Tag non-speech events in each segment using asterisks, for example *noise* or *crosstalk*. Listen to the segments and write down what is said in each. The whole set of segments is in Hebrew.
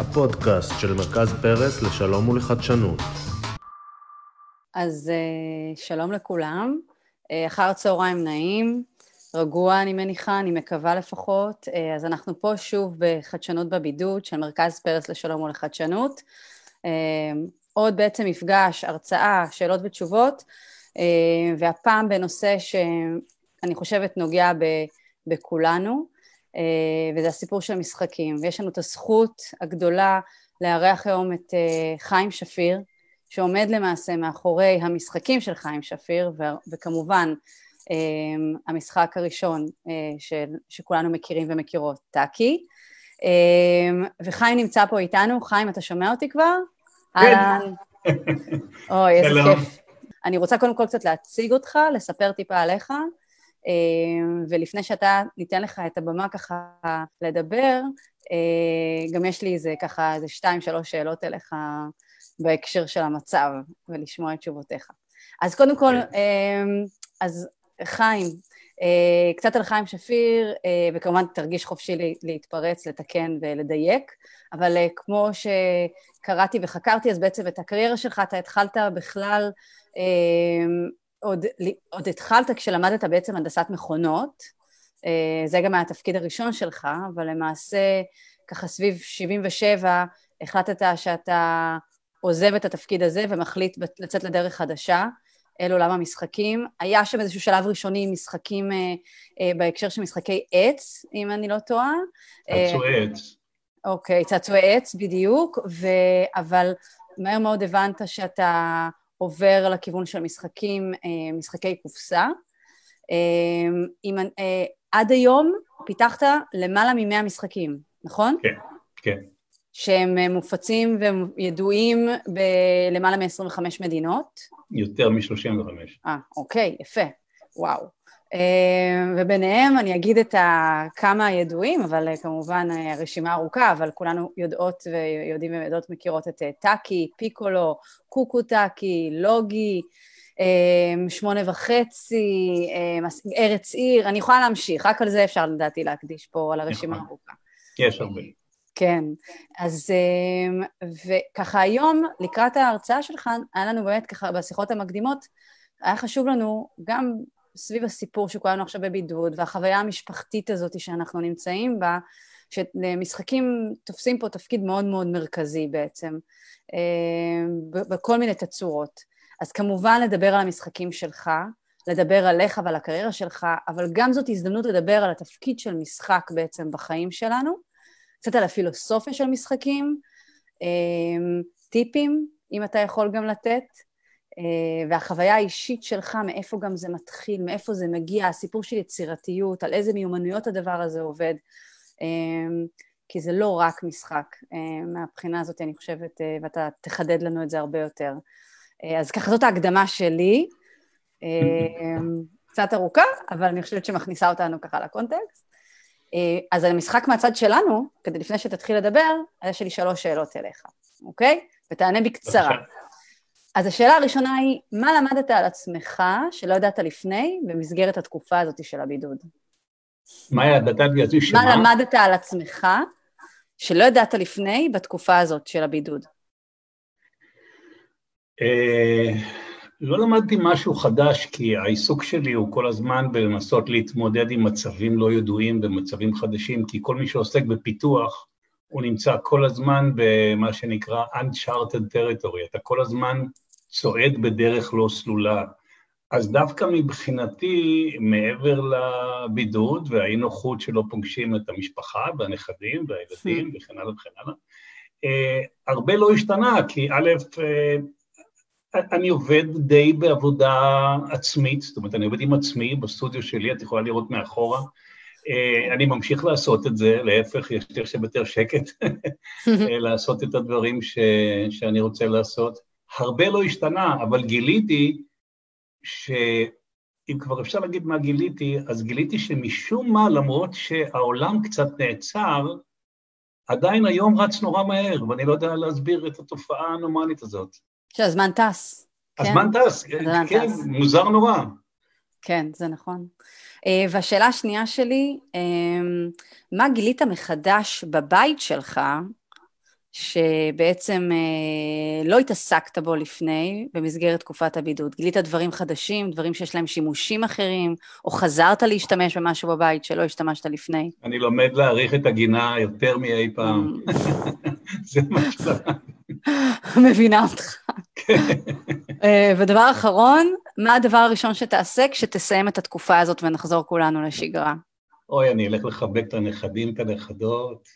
הפודקאסט של מרכז פרס לשלום ולחדשנות. אז אה, שלום לכולם, אה, אחר צהריים נעים, רגוע אני מניחה, אני מקווה לפחות. אה, אז אנחנו פה שוב בחדשנות בבידוד של מרכז פרס לשלום ולחדשנות. עוד בעצם מפגש, הרצאה, שאלות ותשובות, והפעם בנושא שאני חושבת נוגע בכולנו. אה, וזה הסיפור של המשחקים. ויש לנו את הזכות הגדולה לארח היום את אה, חיים שפיר, שעומד למעשה מאחורי המשחקים של חיים שפיר, וכמובן אה, המשחק הראשון של, שכולנו מכירים ומכירות, טאקי. וחיים נמצא פה איתנו. חיים, אתה שומע אותי כבר? כן. אהלן. *laughs* אוי, איזה כיף. אני רוצה קודם כל קצת להציג אותך, לספר טיפה עליך. אה, ולפני שאתה, ניתן לך את הבמה ככה לדבר, אה, גם יש לי איזה ככה איזה שתיים, שלוש שאלות אליך בהקשר של המצב, ולשמוע את תשובותיך. אז קודם כל, כן. אה, אז חיים, קצת על חיים שפיר, וכמובן תרגיש חופשי להתפרץ, לתקן ולדייק, אבל כמו שקראתי וחקרתי, אז בעצם את הקריירה שלך אתה התחלת בכלל עוד, עוד התחלת כשלמדת בעצם הנדסת מכונות, אה, זה גם היה התפקיד הראשון שלך, אבל למעשה ככה סביב 77 החלטת שאתה עוזב את התפקיד הזה ומחליט לצאת לדרך חדשה אל עולם המשחקים. היה שם איזשהו שלב ראשוני עם משחקים אה, אה, בהקשר של משחקי עץ, אם אני לא טועה. צעצועי עץ. אוקיי, צעצועי עץ, בדיוק, ו... אבל מהר מאוד הבנת שאתה עובר לכיוון של משחקים, אה, משחקי קופסה. אה, אה, עד היום פיתחת למעלה מ-100 משחקים, נכון? כן, כן. שהם מופצים וידועים בלמעלה מ-25 מדינות? יותר מ-35. אה, אוקיי, יפה, וואו. אה, וביניהם אני אגיד את כמה הידועים, אבל אה, כמובן אה, הרשימה ארוכה, אבל כולנו יודעות ויודעים ויודעות מכירות את טאקי, פיקולו, קוקו טאקי, לוגי, שמונה וחצי, ארץ עיר, אני יכולה להמשיך, רק על זה אפשר לדעתי להקדיש פה, על הרשימה נכון. הארוכה. יש הרבה. כן, אז וככה היום, לקראת ההרצאה שלך, היה לנו באמת ככה בשיחות המקדימות, היה חשוב לנו גם סביב הסיפור שכולנו עכשיו בבידוד, והחוויה המשפחתית הזאת שאנחנו נמצאים בה, שמשחקים תופסים פה תפקיד מאוד מאוד מרכזי בעצם, אה, בכל מיני תצורות. אז כמובן לדבר על המשחקים שלך, לדבר עליך ועל הקריירה שלך, אבל גם זאת הזדמנות לדבר על התפקיד של משחק בעצם בחיים שלנו, קצת על הפילוסופיה של משחקים, אה, טיפים, אם אתה יכול גם לתת, והחוויה האישית שלך, מאיפה גם זה מתחיל, מאיפה זה מגיע, הסיפור של יצירתיות, על איזה מיומנויות הדבר הזה עובד, אה, כי זה לא רק משחק. אה, מהבחינה הזאת אני חושבת, ואתה תחדד לנו את זה הרבה יותר. אז ככה זאת ההקדמה שלי, קצת ארוכה, אבל אני חושבת שמכניסה אותנו ככה לקונטקסט. אז על המשחק מהצד שלנו, כדי לפני שתתחיל לדבר, יש לי שלוש שאלות אליך, אוקיי? ותענה בקצרה. אז השאלה הראשונה היא, מה למדת על עצמך שלא ידעת לפני במסגרת התקופה הזאת של הבידוד? מה ידעת עצמי שמה? מה למדת על עצמך שלא ידעת לפני בתקופה הזאת של הבידוד? אה, לא למדתי משהו חדש, כי העיסוק שלי הוא כל הזמן בלנסות להתמודד עם מצבים לא ידועים ומצבים חדשים, כי כל מי שעוסק בפיתוח, הוא נמצא כל הזמן במה שנקרא Uncharted Territory, אתה כל הזמן צועד בדרך לא סלולה. אז דווקא מבחינתי, מעבר לבידוד והאי נוחות שלא פוגשים את המשפחה והנכדים והילדים וכן הלאה וכן הלאה, אה, הרבה לא השתנה, כי א', אה, אני עובד די בעבודה עצמית, זאת אומרת, אני עובד עם עצמי בסטודיו שלי, את יכולה לראות מאחורה. אה, אני ממשיך לעשות את זה, להפך, יש לי עכשיו יותר שקט *laughs* לעשות את הדברים ש, שאני רוצה לעשות. הרבה לא השתנה, אבל גיליתי שאם כבר אפשר להגיד מה גיליתי, אז גיליתי שמשום מה, למרות שהעולם קצת נעצר, עדיין היום רץ נורא מהר, ואני לא יודע להסביר את התופעה האנומלית הזאת. שהזמן טס. הזמן כן. טס, הזמן כן, טס. מוזר נורא. כן, זה נכון. אה, והשאלה השנייה שלי, אה, מה גילית מחדש בבית שלך שבעצם אה, לא התעסקת בו לפני במסגרת תקופת הבידוד. גילית דברים חדשים, דברים שיש להם שימושים אחרים, או חזרת להשתמש במשהו בבית שלא השתמשת לפני. אני לומד להעריך את הגינה יותר מאי פעם. Mm. *laughs* זה מה. *laughs* מבינה אותך. כן. אה, ודבר אחרון, מה הדבר הראשון שתעשה כשתסיים את התקופה הזאת ונחזור כולנו לשגרה? אוי, אני אלך לחבק את הנכדים, את הנכדות.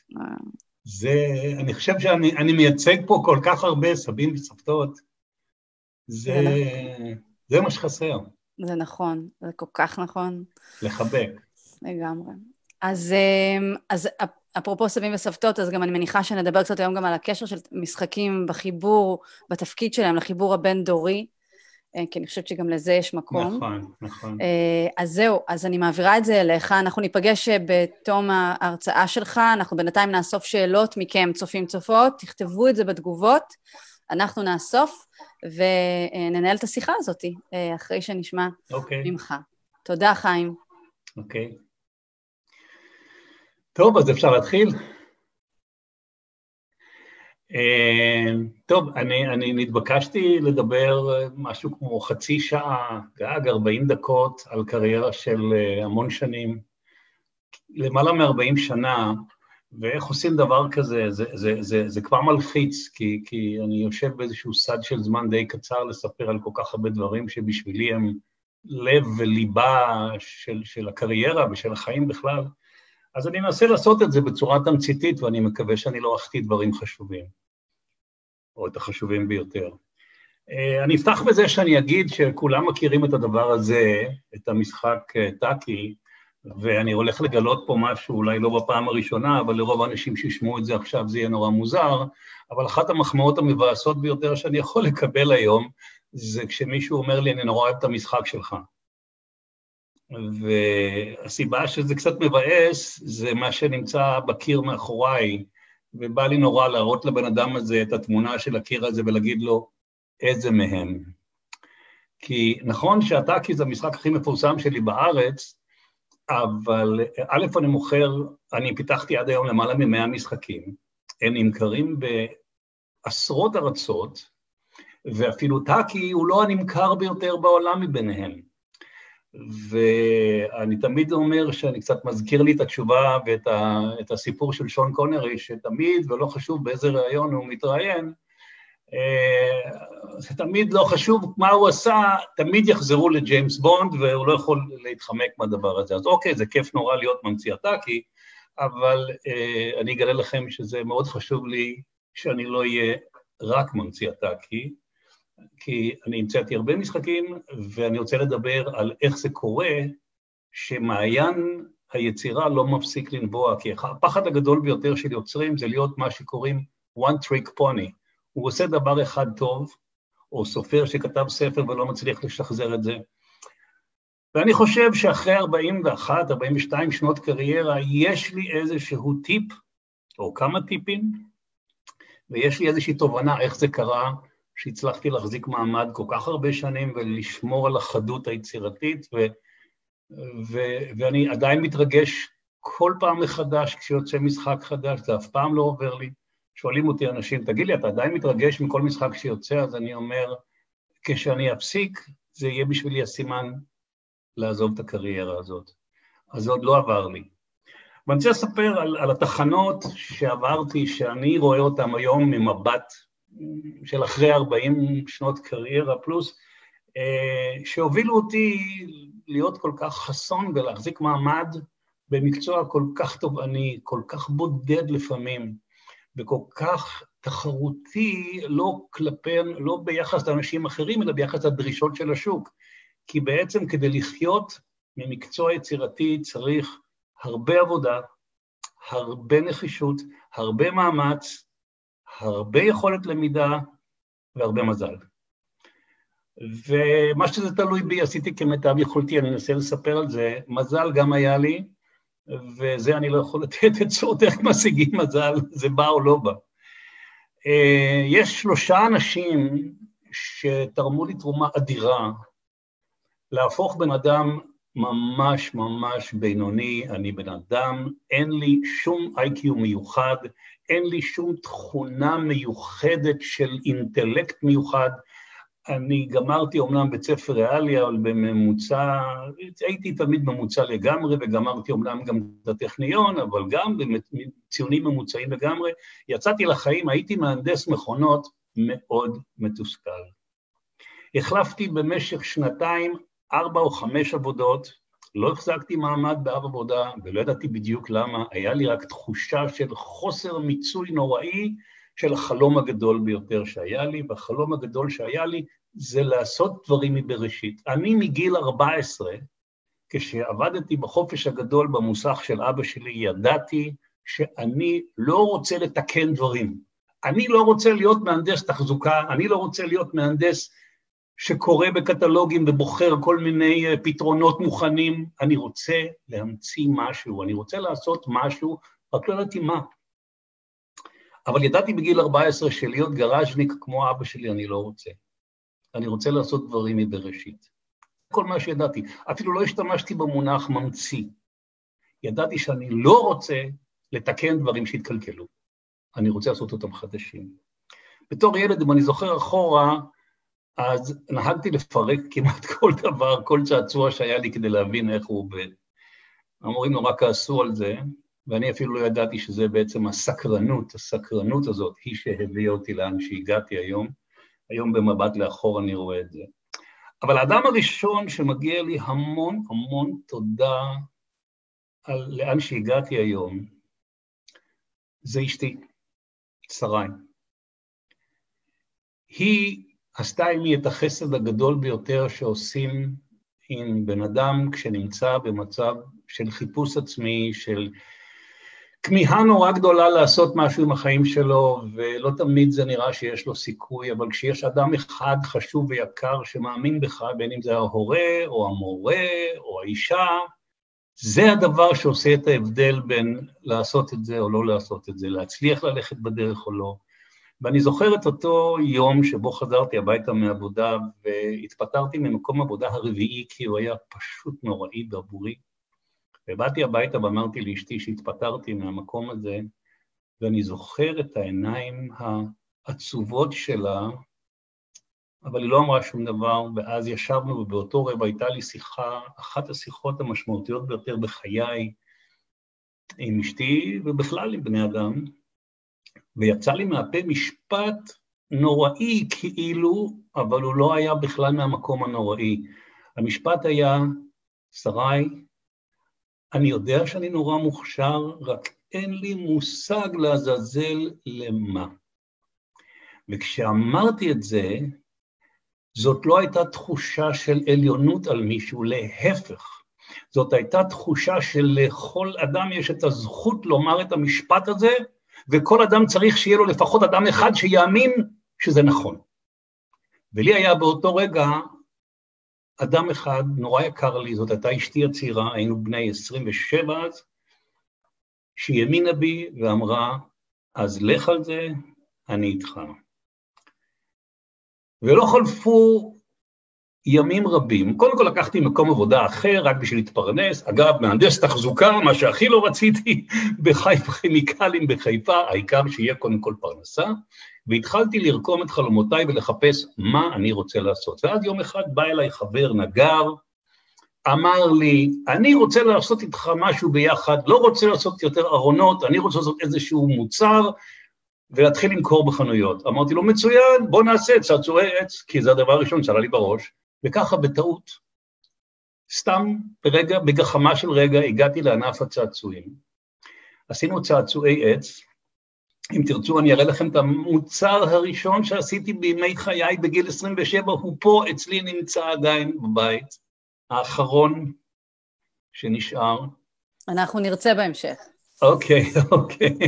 זה, אני חושב שאני מייצג פה כל כך הרבה סבים וסבתות. זה, זה מה שחסר. זה נכון, זה כל כך נכון. לחבק. לגמרי. אז, אה, אז אפרופו סבים וסבתות, אז גם אני מניחה שנדבר קצת היום גם על הקשר של משחקים בחיבור, בתפקיד שלהם, לחיבור הבין-דורי, כי אני חושבת שגם לזה יש מקום. נכון, נכון. אה, אז זהו, אז אני מעבירה את זה אליך. אנחנו ניפגש אה, בתום ההרצאה שלך, אנחנו בינתיים נאסוף שאלות מכם, צופים צופות, תכתבו את זה בתגובות, אנחנו נאסוף וננהל את השיחה הזאת אחרי שנשמע okay. אוקיי. ממך. תודה, חיים. אוקיי. Okay. טוב, אז אפשר להתחיל? אה, טוב, אני, אני נתבקשתי לדבר משהו כמו חצי שעה, גג 40 דקות, על קריירה של אה, המון שנים, למעלה מ-40 שנה, ואיך עושים דבר כזה, זה, זה, זה, זה כבר מלחיץ, כי, כי אני יושב באיזשהו סד של זמן די קצר לספר על כל כך הרבה דברים שבשבילי הם לב וליבה של, של הקריירה ושל החיים בכלל. אז אני אנסה לעשות את זה בצורה תמציתית, ואני מקווה שאני לא אחטיא דברים חשובים, או את החשובים ביותר. אה, אני אפתח בזה שאני אגיד שכולם מכירים את הדבר הזה, את המשחק אה, טאקי, ואני הולך לגלות פה משהו, אולי לא בפעם הראשונה, אבל לרוב האנשים שישמעו את זה עכשיו זה יהיה נורא מוזר, אבל אחת המחמאות המבאסות ביותר שאני יכול לקבל היום, זה כשמישהו אומר לי, אני נורא אוהב את המשחק שלך. והסיבה שזה קצת מבאס זה מה שנמצא בקיר מאחוריי, ובא לי נורא להראות לבן אדם הזה את התמונה של הקיר הזה ולהגיד לו איזה מהם. כי נכון שהטאקי זה המשחק הכי מפורסם שלי בארץ, אבל א', אני מוכר, אני פיתחתי עד היום למעלה מ-100 משחקים, הם נמכרים בעשרות ארצות, ואפילו טאקי הוא לא הנמכר ביותר בעולם מביניהם. ואני תמיד אומר שאני קצת מזכיר לי את התשובה ואת ה, את הסיפור של שון קונרי, שתמיד, ולא חשוב באיזה ראיון הוא מתראיין, אה, זה תמיד לא חשוב מה הוא עשה, תמיד יחזרו לג'יימס בונד, והוא לא יכול להתחמק מהדבר הזה. אז אוקיי, זה כיף נורא להיות ממציא הטאקי, אבל אה, אני אגלה לכם שזה מאוד חשוב לי שאני לא אהיה רק ממציא הטאקי, כי אני המצאתי הרבה משחקים, ואני רוצה לדבר על איך זה קורה שמעיין היצירה לא מפסיק לנבוע, כי הפחד הגדול ביותר של יוצרים זה להיות מה שקוראים one trick pony. הוא עושה דבר אחד טוב, או סופר שכתב ספר ולא מצליח לשחזר את זה. ואני חושב שאחרי 41, 42 שנות קריירה, יש לי איזשהו טיפ, או כמה טיפים, ויש לי איזושהי תובנה איך זה קרה, שהצלחתי להחזיק מעמד כל כך הרבה שנים ולשמור על החדות היצירתית, ו, ו, ואני עדיין מתרגש כל פעם מחדש כשיוצא משחק חדש, זה אף פעם לא עובר לי. שואלים אותי אנשים, תגיד לי, אתה עדיין מתרגש מכל משחק שיוצא? אז אני אומר, כשאני אפסיק, זה יהיה בשבילי הסימן לעזוב את הקריירה הזאת. אז זה עוד לא עבר לי. ואני רוצה לספר על, על התחנות שעברתי, שאני רואה אותן היום ממבט של אחרי 40 שנות קריירה פלוס, אה, שהובילו אותי להיות כל כך חסון ולהחזיק מעמד במקצוע כל כך תובעני, כל כך בודד לפעמים, וכל כך תחרותי, לא כלפי, לא ביחס לאנשים אחרים, אלא ביחס לדרישות של השוק. כי בעצם כדי לחיות ממקצוע יצירתי צריך הרבה עבודה, הרבה נחישות, הרבה מאמץ, הרבה יכולת למידה והרבה מזל. ומה שזה תלוי בי עשיתי כמיטב יכולתי, אני אנסה לספר על זה. מזל גם היה לי, וזה אני לא יכול לתת עצות איך משיגים מזל, זה בא או לא בא. אה, יש שלושה אנשים שתרמו לי תרומה אדירה להפוך בן אדם ממש ממש בינוני, אני בן אדם, אין לי שום איי-קיו מיוחד, אין לי שום תכונה מיוחדת של אינטלקט מיוחד. אני גמרתי אומנם בית ספר ריאלי, אבל בממוצע, הייתי תמיד ממוצע לגמרי, וגמרתי אומנם גם את הטכניון, אבל גם בציונים ממוצעים לגמרי. יצאתי לחיים, הייתי מהנדס מכונות מאוד מתוסכל. החלפתי במשך שנתיים ארבע או חמש עבודות, לא החזקתי מעמד באב עבודה, ולא ידעתי בדיוק למה, היה לי רק תחושה של חוסר מיצוי נוראי של החלום הגדול ביותר שהיה לי, והחלום הגדול שהיה לי זה לעשות דברים מבראשית. אני מגיל 14, כשעבדתי בחופש הגדול במוסך של אבא שלי, ידעתי שאני לא רוצה לתקן דברים. אני לא רוצה להיות מהנדס תחזוקה, אני לא רוצה להיות מהנדס שקורא בקטלוגים ובוחר כל מיני אה, פתרונות מוכנים. אני רוצה להמציא משהו, אני רוצה לעשות משהו, רק לא ידעתי מה. אבל ידעתי בגיל 14 שלהיות גראז'ניק כמו אבא שלי אני לא רוצה. אני רוצה לעשות דברים מבראשית. כל מה שידעתי. אפילו לא השתמשתי במונח ממציא. ידעתי שאני לא רוצה לתקן דברים שהתקלקלו. אני רוצה לעשות אותם חדשים. בתור ילד, אם אני זוכר אחורה, אז נהגתי לפרק כמעט כל דבר, כל צעצוע שהיה לי כדי להבין איך הוא עובד. המורים נורא כעסו על זה, ואני אפילו לא ידעתי שזה בעצם הסקרנות, הסקרנות הזאת היא שהביאה אותי לאן שהגעתי היום. היום במבט לאחור אני רואה את זה. אבל האדם הראשון שמגיע לי המון המון תודה על לאן שהגעתי היום, זה אשתי, שרי. היא עשתה עימי את החסד הגדול ביותר שעושים עם בן אדם כשנמצא במצב של חיפוש עצמי, של כמיהה נורא גדולה לעשות משהו עם החיים שלו, ולא תמיד זה נראה שיש לו סיכוי, אבל כשיש אדם אחד חשוב ויקר שמאמין בך, בין אם זה ההורה, או המורה, או האישה, זה הדבר שעושה את ההבדל בין לעשות את זה או לא לעשות את זה, להצליח ללכת בדרך או לא. ואני זוכר את אותו יום שבו חזרתי הביתה מעבודה והתפטרתי ממקום עבודה הרביעי כי הוא היה פשוט נוראי בעבורי. ובאתי הביתה ואמרתי לאשתי שהתפטרתי מהמקום הזה, ואני זוכר את העיניים העצובות שלה, אבל היא לא אמרה שום דבר, ואז ישבנו ובאותו רגע הייתה לי שיחה, אחת השיחות המשמעותיות ביותר בחיי עם אשתי ובכלל עם בני אדם, ויצא לי מהפה משפט נוראי כאילו, אבל הוא לא היה בכלל מהמקום הנוראי. המשפט היה, שרי, אני יודע שאני נורא מוכשר, רק אין לי מושג לעזאזל למה. וכשאמרתי את זה, זאת לא הייתה תחושה של עליונות על מישהו, להפך. זאת הייתה תחושה שלכל אדם יש את הזכות לומר את המשפט הזה, וכל אדם צריך שיהיה לו לפחות אדם אחד שיאמין שזה נכון. ולי היה באותו רגע אדם אחד נורא יקר לי, זאת הייתה אשתי הצעירה, היינו בני 27 אז, שהיא האמינה בי ואמרה, אז לך על זה, אני איתך. ולא חלפו ימים רבים. קודם כל לקחתי מקום עבודה אחר, רק בשביל להתפרנס. אגב, מהנדס תחזוקה, מה שהכי לא רציתי, *laughs* בחיפה כימיקלים בחיפה, העיקר שיהיה קודם כל פרנסה. והתחלתי לרקום את חלומותיי ולחפש מה אני רוצה לעשות. ואז יום אחד בא אליי חבר נגר, אמר לי, אני רוצה לעשות איתך משהו ביחד, לא רוצה לעשות יותר ארונות, אני רוצה לעשות איזשהו מוצר, ולהתחיל למכור בחנויות. אמרתי לו, מצוין, בוא נעשה צעצועי עץ, כי זה הדבר הראשון שעלה לי בראש. וככה בטעות, סתם ברגע, בגחמה של רגע, הגעתי לענף הצעצועים. עשינו צעצועי עץ, אם תרצו אני אראה לכם את המוצר הראשון שעשיתי בימי חיי בגיל 27, הוא פה אצלי נמצא עדיין בבית, האחרון שנשאר. אנחנו נרצה בהמשך. אוקיי, *laughs* אוקיי.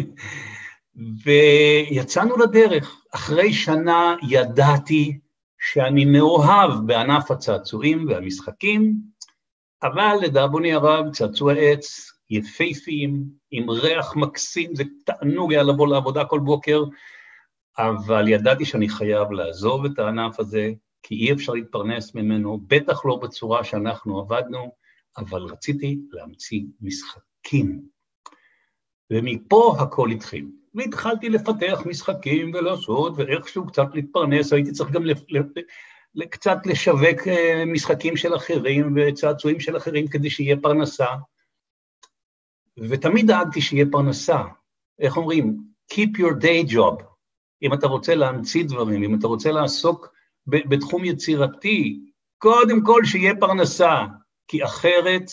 ויצאנו לדרך. אחרי שנה ידעתי שאני מאוהב בענף הצעצועים והמשחקים, אבל לדאבוני הרב, צעצועי עץ יפייפיים, עם ריח מקסים, זה תענוג היה לבוא לעבודה כל בוקר, אבל ידעתי שאני חייב לעזוב את הענף הזה, כי אי אפשר להתפרנס ממנו, בטח לא בצורה שאנחנו עבדנו, אבל רציתי להמציא משחקים. ומפה הכל התחיל. והתחלתי לפתח משחקים ולעשות, ואיכשהו קצת להתפרנס, הייתי צריך גם לפ... קצת לשווק אה, משחקים של אחרים וצעצועים של אחרים כדי שיהיה פרנסה. ותמיד דאגתי שיהיה פרנסה. איך אומרים? Keep your day job. אם אתה רוצה להמציא דברים, אם אתה רוצה לעסוק בתחום יצירתי, קודם כל שיהיה פרנסה, כי אחרת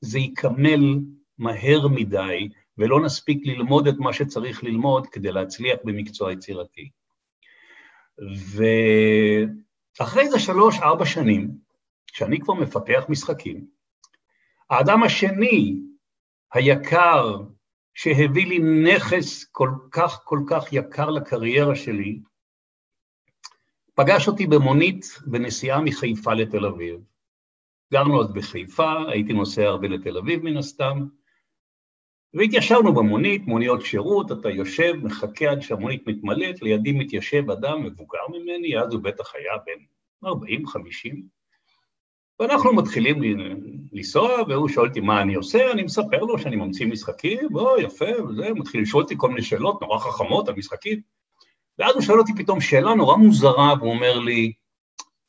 זה ייכמל מהר מדי, ולא נספיק ללמוד את מה שצריך ללמוד כדי להצליח במקצוע יצירתי. ואחרי זה שלוש-ארבע שנים, כשאני כבר מפתח משחקים, האדם השני, היקר, שהביא לי נכס כל כך כל כך יקר לקריירה שלי, פגש אותי במונית בנסיעה מחיפה לתל אביב. גרנו אז בחיפה, הייתי נוסע הרבה לתל אביב מן הסתם, והתיישבנו במונית, מוניות שירות, אתה יושב, מחכה עד שהמונית מתמלאת, לידי מתיישב אדם מבוגר ממני, אז הוא בטח היה בן 40-50, ואנחנו מתחילים לנסוע, והוא שואל אותי מה אני עושה, אני מספר לו שאני ממציא משחקים, בוא, יפה, וזה, מתחיל לשאול אותי כל מיני שאלות נורא חכמות על משחקים. ואז הוא שואל אותי פתאום שאלה נורא מוזרה, והוא אומר לי,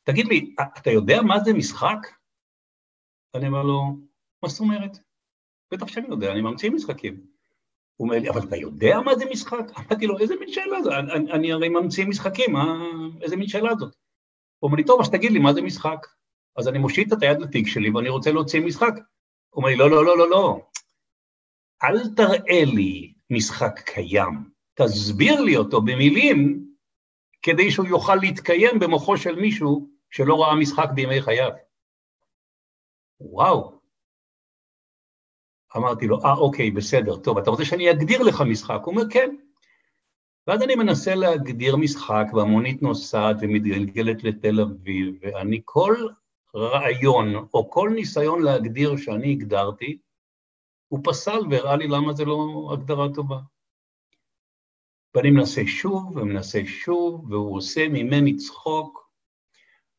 תגיד לי, אתה יודע מה זה משחק? אני אומר לו, מה זאת אומרת? בטח שאני יודע, אני ממציא משחקים. הוא אומר לי, אבל אתה יודע מה זה משחק? אמרתי לו, איזה מין שאלה זאת? אני, אני הרי ממציא משחקים, מה, איזה מין שאלה זאת? הוא אומר לי, טוב, אז תגיד לי, מה זה משחק? אז אני מושיט את היד לתיק שלי ואני רוצה להוציא משחק. הוא אומר לי, לא, לא, לא, לא, לא. אל תראה לי משחק קיים, תסביר לי אותו במילים כדי שהוא יוכל להתקיים במוחו של מישהו שלא ראה משחק בימי חייו. וואו. אמרתי לו, אה, אוקיי, בסדר, טוב, אתה רוצה שאני אגדיר לך משחק? הוא אומר, כן. ואז אני מנסה להגדיר משחק, והמונית נוסעת ומתגלגלת לתל אביב, ואני כל רעיון או כל ניסיון להגדיר שאני הגדרתי, הוא פסל והראה לי למה זה לא הגדרה טובה. ואני מנסה שוב ומנסה שוב, והוא עושה ממני צחוק,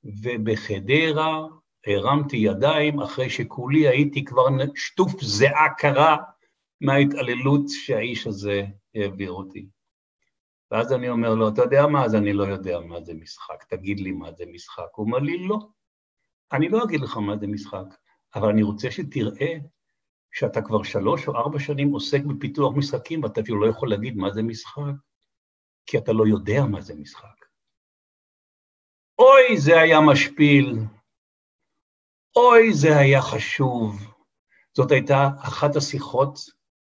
ובחדרה הרמתי ידיים אחרי שכולי הייתי כבר שטוף זיעה קרה מההתעללות שהאיש הזה העביר אותי. ואז אני אומר לו, אתה יודע מה? אז אני לא יודע מה זה משחק, תגיד לי מה זה משחק. הוא אומר לי, לא. אני לא אגיד לך מה זה משחק, אבל אני רוצה שתראה שאתה כבר שלוש או ארבע שנים עוסק בפיתוח משחקים ואתה אפילו לא יכול להגיד מה זה משחק, כי אתה לא יודע מה זה משחק. אוי, זה היה משפיל, אוי, זה היה חשוב. זאת הייתה אחת השיחות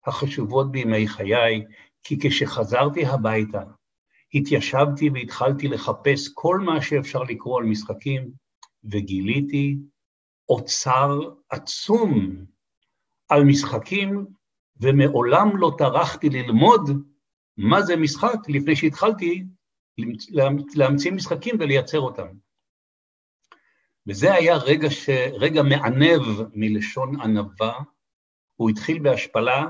החשובות בימי חיי, כי כשחזרתי הביתה, התיישבתי והתחלתי לחפש כל מה שאפשר לקרוא על משחקים, וגיליתי אוצר עצום על משחקים, ומעולם לא טרחתי ללמוד מה זה משחק לפני שהתחלתי להמציא משחקים ולייצר אותם. וזה היה רגע, ש... רגע מענב מלשון ענווה, הוא התחיל בהשפלה,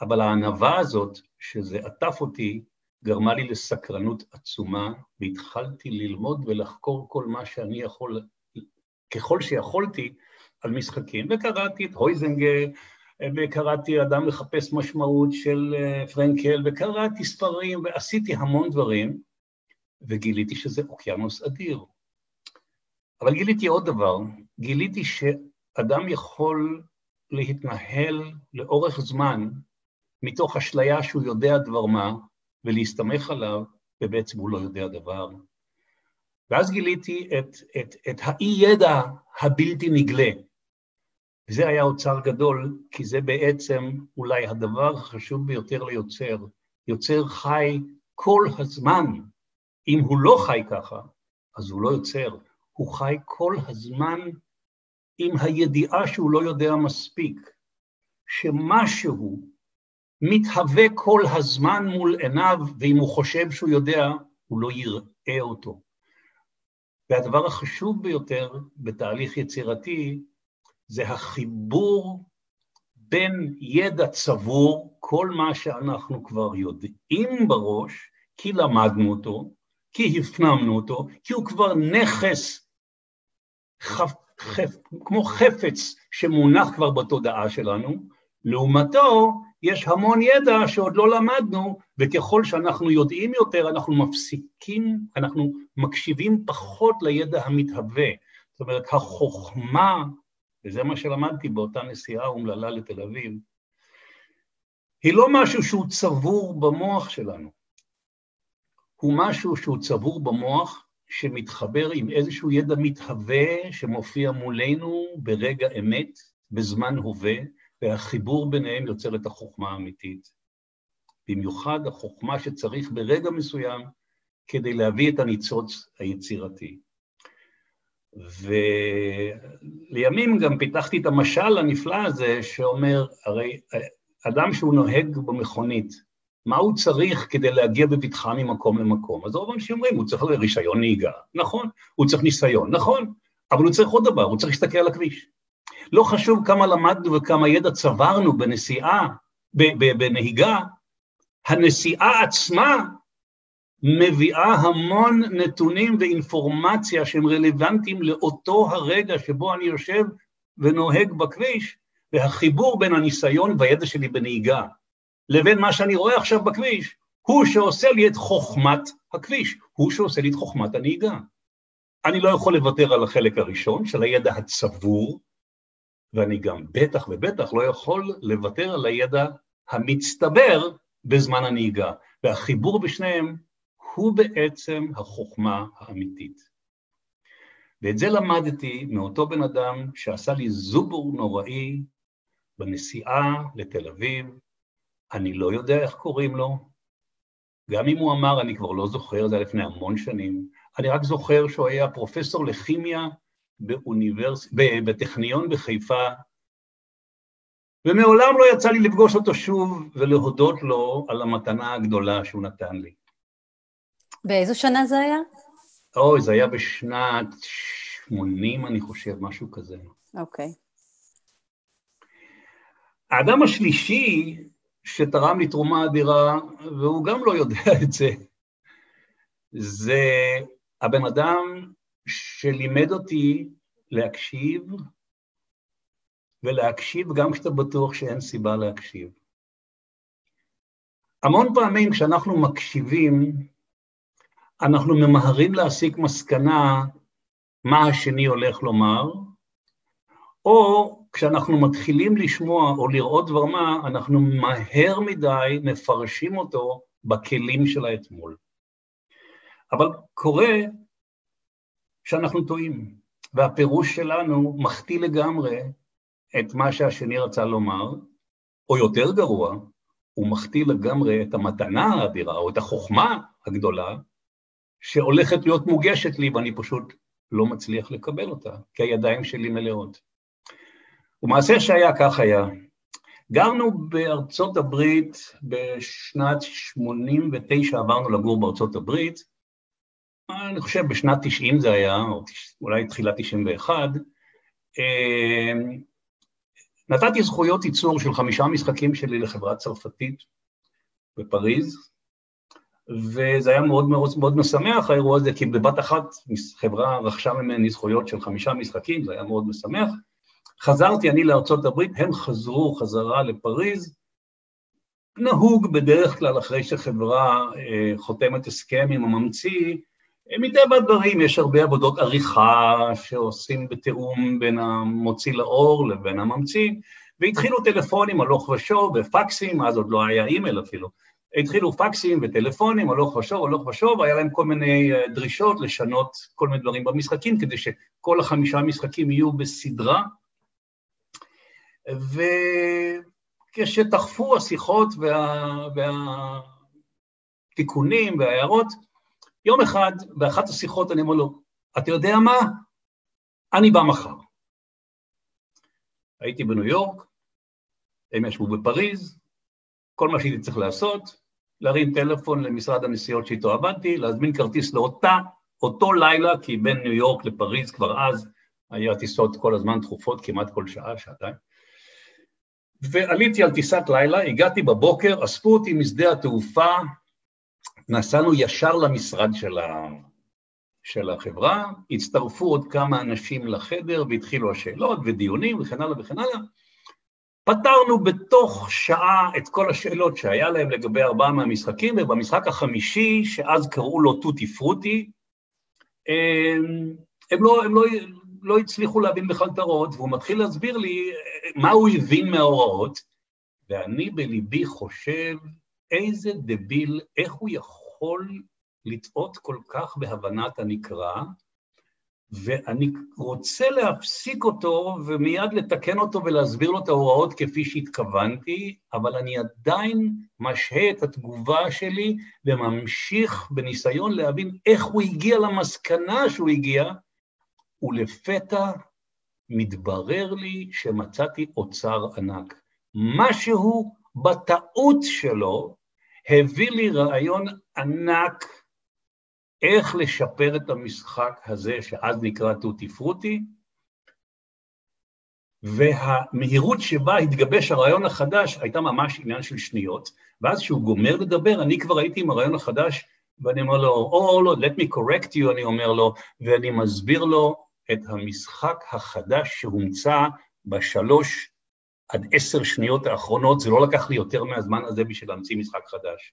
אבל הענווה הזאת, שזה עטף אותי, גרמה לי לסקרנות עצומה, והתחלתי ללמוד ולחקור כל מה שאני יכול ככל שיכולתי על משחקים, וקראתי את הויזנגה, וקראתי אדם מחפש משמעות של אה, פרנקל, וקראתי ספרים, ועשיתי המון דברים, וגיליתי שזה אוקיינוס אדיר. אבל גיליתי עוד דבר, גיליתי שאדם יכול להתנהל לאורך זמן מתוך אשליה שהוא יודע דבר מה, ולהסתמך עליו, ובעצם הוא לא יודע דבר. ואז גיליתי את, את, את האי-ידע הבלתי נגלה. וזה היה אוצר גדול, כי זה בעצם אולי הדבר החשוב ביותר ליוצר. יוצר חי כל הזמן. אם הוא לא חי ככה, אז הוא לא יוצר. הוא חי כל הזמן עם הידיעה שהוא לא יודע מספיק, שמשהו מתהווה כל הזמן מול עיניו, ואם הוא חושב שהוא יודע, הוא לא יראה אותו. והדבר החשוב ביותר בתהליך יצירתי זה החיבור בין ידע צבור, כל מה שאנחנו כבר יודעים בראש, כי למדנו אותו, כי הפנמנו אותו, כי הוא כבר נכס כמו חפץ שמונח כבר בתודעה שלנו, לעומתו יש המון ידע שעוד לא למדנו, וככל שאנחנו יודעים יותר, אנחנו מפסיקים, אנחנו מקשיבים פחות לידע המתהווה. זאת אומרת, החוכמה, וזה מה שלמדתי באותה נסיעה אומללה לתל אביב, היא לא משהו שהוא צבור במוח שלנו, הוא משהו שהוא צבור במוח שמתחבר עם איזשהו ידע מתהווה שמופיע מולנו ברגע אמת, בזמן הווה, והחיבור ביניהם יוצר את החוכמה האמיתית. במיוחד החוכמה שצריך ברגע מסוים כדי להביא את הניצוץ היצירתי. ולימים גם פיתחתי את המשל הנפלא הזה שאומר, הרי אדם שהוא נוהג במכונית, מה הוא צריך כדי להגיע בבטחה ממקום למקום? אז רוב האנשים אומרים, הוא צריך רישיון נהיגה, נכון, הוא צריך ניסיון, נכון, אבל הוא צריך עוד דבר, הוא צריך להסתכל על הכביש. לא חשוב כמה למדנו וכמה ידע צברנו בנסיעה, בנהיגה, הנסיעה עצמה מביאה המון נתונים ואינפורמציה שהם רלוונטיים לאותו הרגע שבו אני יושב ונוהג בכביש, והחיבור בין הניסיון והידע שלי בנהיגה לבין מה שאני רואה עכשיו בכביש, הוא שעושה לי את חוכמת הכביש, הוא שעושה לי את חוכמת הנהיגה. אני לא יכול לוותר על החלק הראשון של הידע הצבור, ואני גם בטח ובטח לא יכול לוותר על הידע המצטבר בזמן הנהיגה, והחיבור בשניהם הוא בעצם החוכמה האמיתית. ואת זה למדתי מאותו בן אדם שעשה לי זובור נוראי בנסיעה לתל אביב, אני לא יודע איך קוראים לו, גם אם הוא אמר, אני כבר לא זוכר, זה היה לפני המון שנים, אני רק זוכר שהוא היה פרופסור לכימיה באוניברס... בטכניון בחיפה, ומעולם לא יצא לי לפגוש אותו שוב ולהודות לו על המתנה הגדולה שהוא נתן לי. באיזו שנה זה היה? אוי, זה היה בשנת 80, אני חושב, משהו כזה. אוקיי. Okay. האדם השלישי שתרם לי תרומה אדירה, והוא גם לא יודע את זה, זה הבן אדם שלימד אותי להקשיב, ולהקשיב גם כשאתה בטוח שאין סיבה להקשיב. המון פעמים כשאנחנו מקשיבים, אנחנו ממהרים להסיק מסקנה מה השני הולך לומר, או כשאנחנו מתחילים לשמוע או לראות דבר מה, אנחנו מהר מדי מפרשים אותו בכלים של האתמול. אבל קורה שאנחנו טועים, והפירוש שלנו מחטיא לגמרי את מה שהשני רצה לומר, או יותר גרוע, הוא מחטיא לגמרי את המתנה האדירה, או את החוכמה הגדולה, שהולכת להיות מוגשת לי ואני פשוט לא מצליח לקבל אותה, כי הידיים שלי מלאות. ומעשה שהיה כך היה. גרנו בארצות הברית בשנת 89, עברנו לגור בארצות הברית, אני חושב בשנת 90 זה היה, או אולי תחילת 91, אמ, נתתי זכויות ייצור של חמישה משחקים שלי לחברה צרפתית בפריז, וזה היה מאוד מאוד מאוד משמח האירוע הזה, כי בבת אחת חברה רכשה ממני זכויות של חמישה משחקים, זה היה מאוד משמח. חזרתי אני לארצות הברית, הם חזרו חזרה לפריז, נהוג בדרך כלל אחרי שחברה אה, חותמת הסכם עם הממציא, אה, מטבע הדברים יש הרבה עבודות עריכה שעושים בתיאום בין המוציא לאור לבין הממציא, והתחילו טלפונים הלוך ושוב ופקסים, אז עוד לא היה אימייל אפילו, התחילו פקסים וטלפונים הלוך ושוב, הלוך ושוב, היה להם כל מיני אה, דרישות לשנות כל מיני דברים במשחקים, כדי שכל החמישה משחקים יהיו בסדרה, וכשתחפו השיחות וה... והתיקונים וההערות, יום אחד, באחת השיחות אני אומר לו, אתה יודע מה? אני בא מחר. הייתי בניו יורק, הם ישבו בפריז, כל מה שהייתי צריך לעשות, להרים טלפון למשרד הנסיעות שאיתו עבדתי, להזמין כרטיס לאותה, אותו לילה, כי בין ניו יורק לפריז כבר אז היה טיסות כל הזמן תכופות, כמעט כל שעה, שעתיים. ועליתי על טיסת לילה, הגעתי בבוקר, אספו אותי משדה התעופה, נסענו ישר למשרד של, ה... של החברה, הצטרפו עוד כמה אנשים לחדר והתחילו השאלות ודיונים וכן הלאה וכן הלאה, פתרנו בתוך שעה את כל השאלות שהיה להם לגבי ארבעה מהמשחקים, ובמשחק החמישי, שאז קראו לו טוטי פרוטי, הם, הם, לא, הם לא, לא הצליחו להבין בכלל את ההוראות, והוא מתחיל להסביר לי מה הוא הבין מההוראות, ואני בליבי חושב, איזה דביל, איך הוא יכול לטעות כל כך בהבנת הנקרא, ואני רוצה להפסיק אותו ומיד לתקן אותו ולהסביר לו את ההוראות כפי שהתכוונתי, אבל אני עדיין משהה את התגובה שלי וממשיך בניסיון להבין איך הוא הגיע למסקנה שהוא הגיע, ולפתע מתברר לי שמצאתי אוצר ענק. משהו בטעות שלו הביא לי רעיון ענק איך לשפר את המשחק הזה, שאז נקרא טוטי פרוטי, והמהירות שבה התגבש הרעיון החדש הייתה ממש עניין של שניות, ואז כשהוא גומר לדבר, אני כבר הייתי עם הרעיון החדש, ואני אומר לו, או, oh, לא, let me correct you, אני אומר לו, ואני מסביר לו את המשחק החדש שהומצא בשלוש עד עשר שניות האחרונות, זה לא לקח לי יותר מהזמן הזה בשביל להמציא משחק חדש.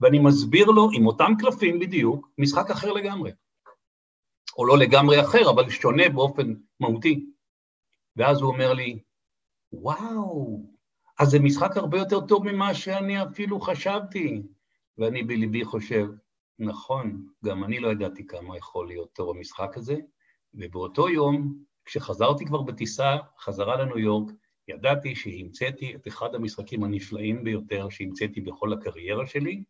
ואני מסביר לו, עם אותם קלפים בדיוק, משחק אחר לגמרי. או לא לגמרי אחר, אבל שונה באופן מהותי. ואז הוא אומר לי, וואו, אז זה משחק הרבה יותר טוב ממה שאני אפילו חשבתי. ואני בליבי חושב, נכון, גם אני לא ידעתי כמה יכול להיות טוב המשחק הזה, ובאותו יום, כשחזרתי כבר בטיסה חזרה לניו יורק, ידעתי שהמצאתי את אחד המשחקים הנפלאים ביותר שהמצאתי בכל הקריירה שלי,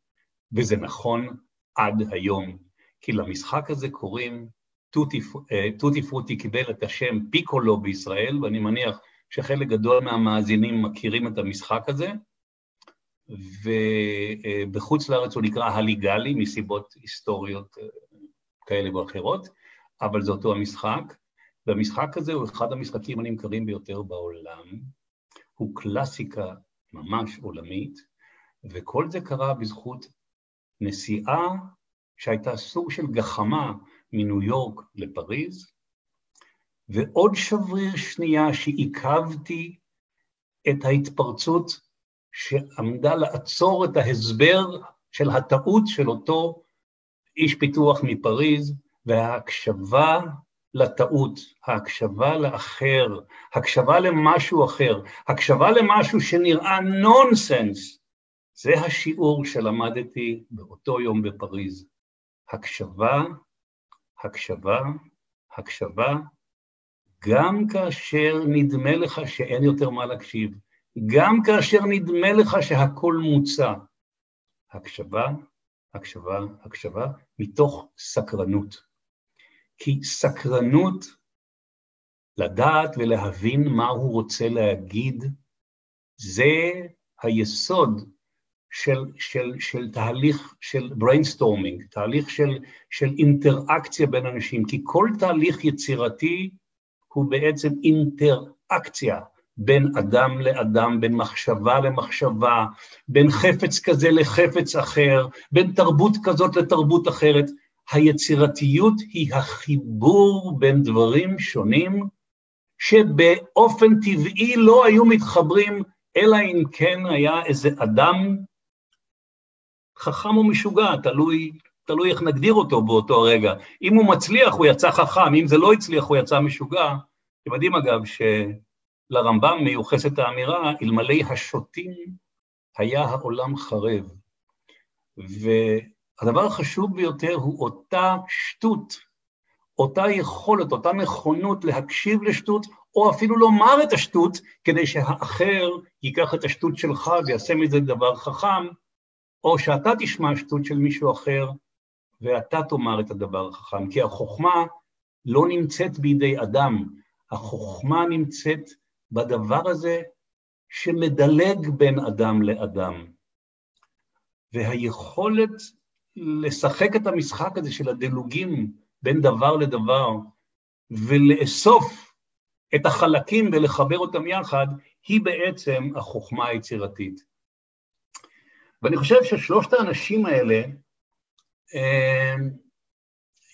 וזה נכון עד היום, כי למשחק הזה קוראים טוטי, אה, פרוטי קיבל את השם פיקולו בישראל, ואני מניח שחלק גדול מהמאזינים מכירים את המשחק הזה, ובחוץ לארץ הוא נקרא הליגלי מסיבות היסטוריות אה, כאלה ואחרות, אבל זה אותו המשחק, והמשחק הזה הוא אחד המשחקים הנמכרים ביותר בעולם, הוא קלאסיקה ממש עולמית, וכל זה קרה בזכות נסיעה שהייתה סוג של גחמה מניו יורק לפריז, ועוד שבריר שנייה שעיכבתי את ההתפרצות שעמדה לעצור את ההסבר של הטעות של אותו איש פיתוח מפריז, וההקשבה לטעות, ההקשבה לאחר, הקשבה למשהו אחר, הקשבה למשהו שנראה נונסנס, זה השיעור שלמדתי באותו יום בפריז. הקשבה, הקשבה, הקשבה, גם כאשר נדמה לך שאין יותר מה להקשיב, גם כאשר נדמה לך שהכל מוצע. הקשבה, הקשבה, הקשבה, מתוך סקרנות. כי סקרנות, לדעת ולהבין מה הוא רוצה להגיד, זה היסוד של, של, של תהליך של brainstorming, תהליך של, של אינטראקציה בין אנשים, כי כל תהליך יצירתי הוא בעצם אינטראקציה בין אדם לאדם, בין מחשבה למחשבה, בין חפץ כזה לחפץ אחר, בין תרבות כזאת לתרבות אחרת. היצירתיות היא החיבור בין דברים שונים שבאופן טבעי לא היו מתחברים, אלא אם כן היה איזה אדם חכם או משוגע, תלוי, תלוי איך נגדיר אותו באותו הרגע. אם הוא מצליח, הוא יצא חכם, אם זה לא הצליח, הוא יצא משוגע. אתם יודעים, אגב, שלרמב"ם מיוחסת האמירה, אלמלא השוטים היה העולם חרב. והדבר החשוב ביותר הוא אותה שטות, אותה יכולת, אותה נכונות להקשיב לשטות, או אפילו לומר את השטות, כדי שהאחר ייקח את השטות שלך ויעשה מזה דבר חכם, או שאתה תשמע שטות של מישהו אחר ואתה תאמר את הדבר החכם, כי החוכמה לא נמצאת בידי אדם, החוכמה נמצאת בדבר הזה שמדלג בין אדם לאדם. והיכולת לשחק את המשחק הזה של הדלוגים בין דבר לדבר ולאסוף את החלקים ולחבר אותם יחד, היא בעצם החוכמה היצירתית. ואני חושב ששלושת האנשים האלה, אה,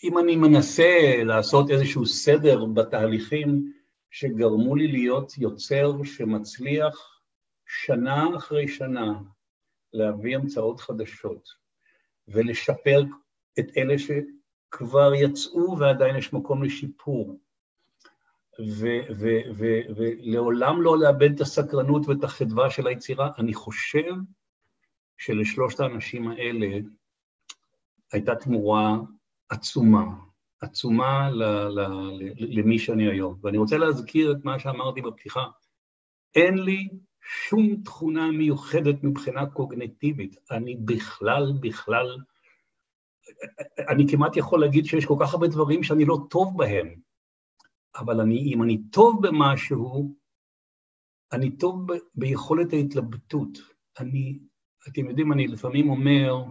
אם אני מנסה לעשות איזשהו סדר בתהליכים שגרמו לי להיות יוצר שמצליח שנה אחרי שנה להביא המצאות חדשות ולשפר את אלה שכבר יצאו ועדיין יש מקום לשיפור, ולעולם לא לאבד את הסקרנות ואת החדווה של היצירה, אני חושב שלשלושת האנשים האלה הייתה תמורה עצומה, עצומה ל, ל, ל, למי שאני היום. ואני רוצה להזכיר את מה שאמרתי בפתיחה. אין לי שום תכונה מיוחדת מבחינה קוגנטיבית. אני בכלל, בכלל, אני כמעט יכול להגיד שיש כל כך הרבה דברים שאני לא טוב בהם, אבל אני, אם אני טוב במשהו, אני טוב ב, ביכולת ההתלבטות. אני, אתם יודעים, אני לפעמים אומר,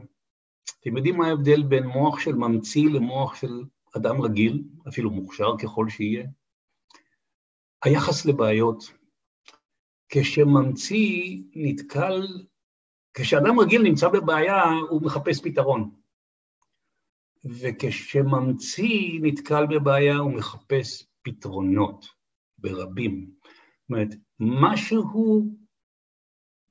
אתם יודעים מה ההבדל בין מוח של ממציא למוח של אדם רגיל, אפילו מוכשר ככל שיהיה? היחס לבעיות. כשממציא נתקל, כשאדם רגיל נמצא בבעיה, הוא מחפש פתרון. וכשממציא נתקל בבעיה, הוא מחפש פתרונות ברבים. זאת אומרת, משהו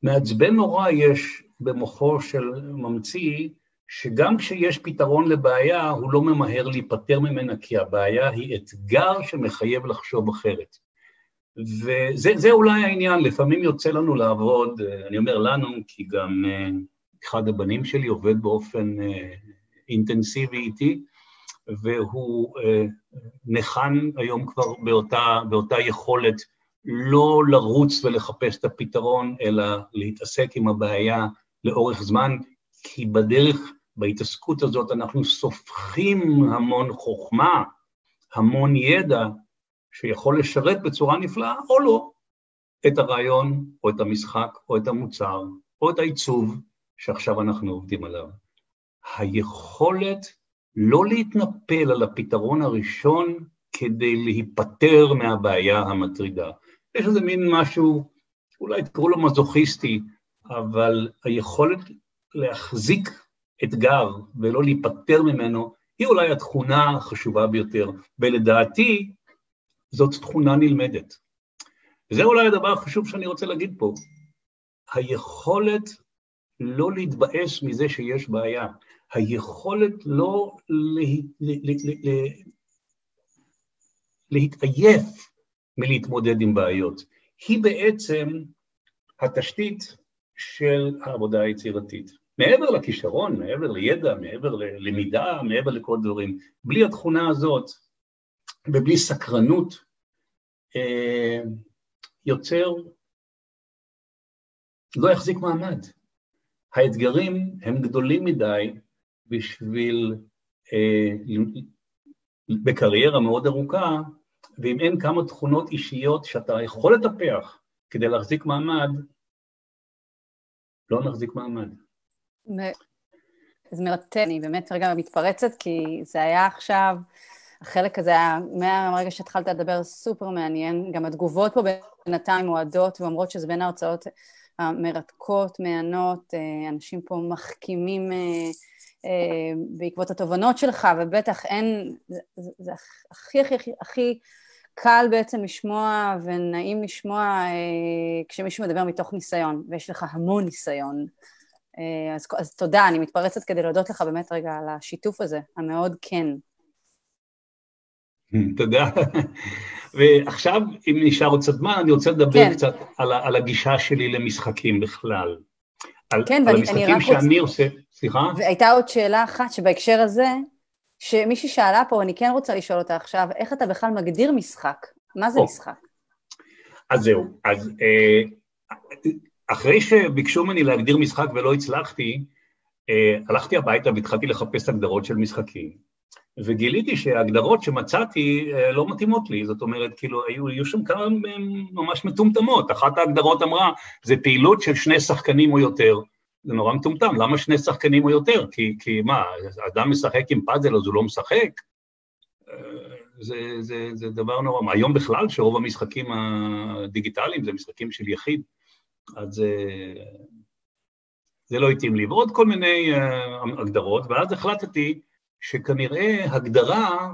מעצבן נורא יש במוחו של ממציא, שגם כשיש פתרון לבעיה, הוא לא ממהר להיפטר ממנה, כי הבעיה היא אתגר שמחייב לחשוב אחרת. וזה אולי העניין, לפעמים יוצא לנו לעבוד, אני אומר לנו, כי גם אה, אחד הבנים שלי עובד באופן אה, אינטנסיבי איתי, והוא אה, ניחן היום כבר באותה, באותה יכולת לא לרוץ ולחפש את הפתרון, אלא להתעסק עם הבעיה לאורך זמן, כי בדרך, בהתעסקות הזאת, אנחנו סופחים המון חוכמה, המון ידע, שיכול לשרת בצורה נפלאה או לא את הרעיון, או את המשחק, או את המוצר, או את העיצוב שעכשיו אנחנו עובדים עליו. היכולת לא להתנפל על הפתרון הראשון כדי להיפטר מהבעיה המטרידה. יש איזה מין משהו, אולי תקראו לו מזוכיסטי, אבל היכולת להחזיק אתגר ולא להיפטר ממנו, היא אולי התכונה החשובה ביותר, ולדעתי זאת תכונה נלמדת. וזה אולי הדבר החשוב שאני רוצה להגיד פה, היכולת לא להתבאס מזה שיש בעיה, היכולת לא לה, לה, לה, לה, להתעייף מלהתמודד עם בעיות, היא בעצם התשתית של העבודה היצירתית. מעבר לכישרון, מעבר לידע, מעבר ללמידה, מעבר לכל דברים, בלי התכונה הזאת ובלי סקרנות, אה, יוצר לא יחזיק מעמד. האתגרים הם גדולים מדי בשביל, אה, בקריירה מאוד ארוכה, ואם אין כמה תכונות אישיות שאתה יכול לטפח כדי להחזיק מעמד, לא נחזיק מעמד. זה מרתק, אני באמת רגע מתפרצת, כי זה היה עכשיו, החלק הזה היה, מהרגע שהתחלת לדבר, סופר מעניין. גם התגובות פה בינתיים מועדות ואומרות שזה בין ההרצאות המרתקות, מהנות, אה, אנשים פה מחכימים אה, אה, בעקבות התובנות שלך, ובטח אין, זה, זה, זה הכי הכי הכי הכי קל בעצם לשמוע ונעים לשמוע כשמישהו מדבר מתוך ניסיון, ויש לך המון ניסיון. אז, אז תודה, אני מתפרצת כדי להודות לך באמת רגע על השיתוף הזה, המאוד כן. תודה. ועכשיו, אם נשאר עוד קצת זמן, אני רוצה לדבר כן. קצת על, על הגישה שלי למשחקים בכלל. על, כן, על המשחקים שאני רוצה... עושה... סליחה? והייתה עוד שאלה אחת שבהקשר הזה, שמישהי שאלה פה, אני כן רוצה לשאול אותה עכשיו, איך אתה בכלל מגדיר משחק? מה זה או. משחק? אז זהו, אז אה, אחרי שביקשו ממני להגדיר משחק ולא הצלחתי, אה, הלכתי הביתה והתחלתי לחפש הגדרות של משחקים, וגיליתי שההגדרות שמצאתי אה, לא מתאימות לי, זאת אומרת, כאילו, היו, היו שם כמה ממש מטומטמות. אחת ההגדרות אמרה, זה פעילות של שני שחקנים או יותר. זה נורא מטומטם, למה שני שחקנים או יותר? כי, כי מה, אדם משחק עם פאזל אז הוא לא משחק? אה, זה, זה, זה דבר נורא, היום בכלל שרוב המשחקים הדיגיטליים זה משחקים של יחיד, אז זה, זה לא התאים לי, ועוד כל מיני הגדרות, ואז החלטתי שכנראה הגדרה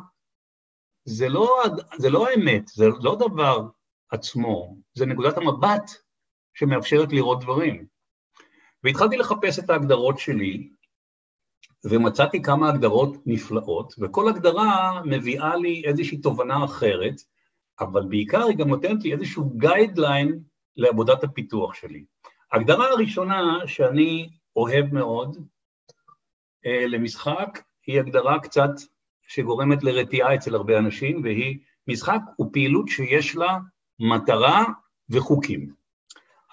זה לא, זה לא האמת, זה לא דבר עצמו, זה נקודת המבט שמאפשרת לראות דברים. והתחלתי לחפש את ההגדרות שלי, ומצאתי כמה הגדרות נפלאות, וכל הגדרה מביאה לי איזושהי תובנה אחרת, אבל בעיקר היא גם נותנת לי איזשהו גיידליין לעבודת הפיתוח שלי. ההגדרה הראשונה שאני אוהב מאוד אה, למשחק, היא הגדרה קצת שגורמת לרתיעה אצל הרבה אנשים, והיא משחק הוא פעילות שיש לה מטרה וחוקים.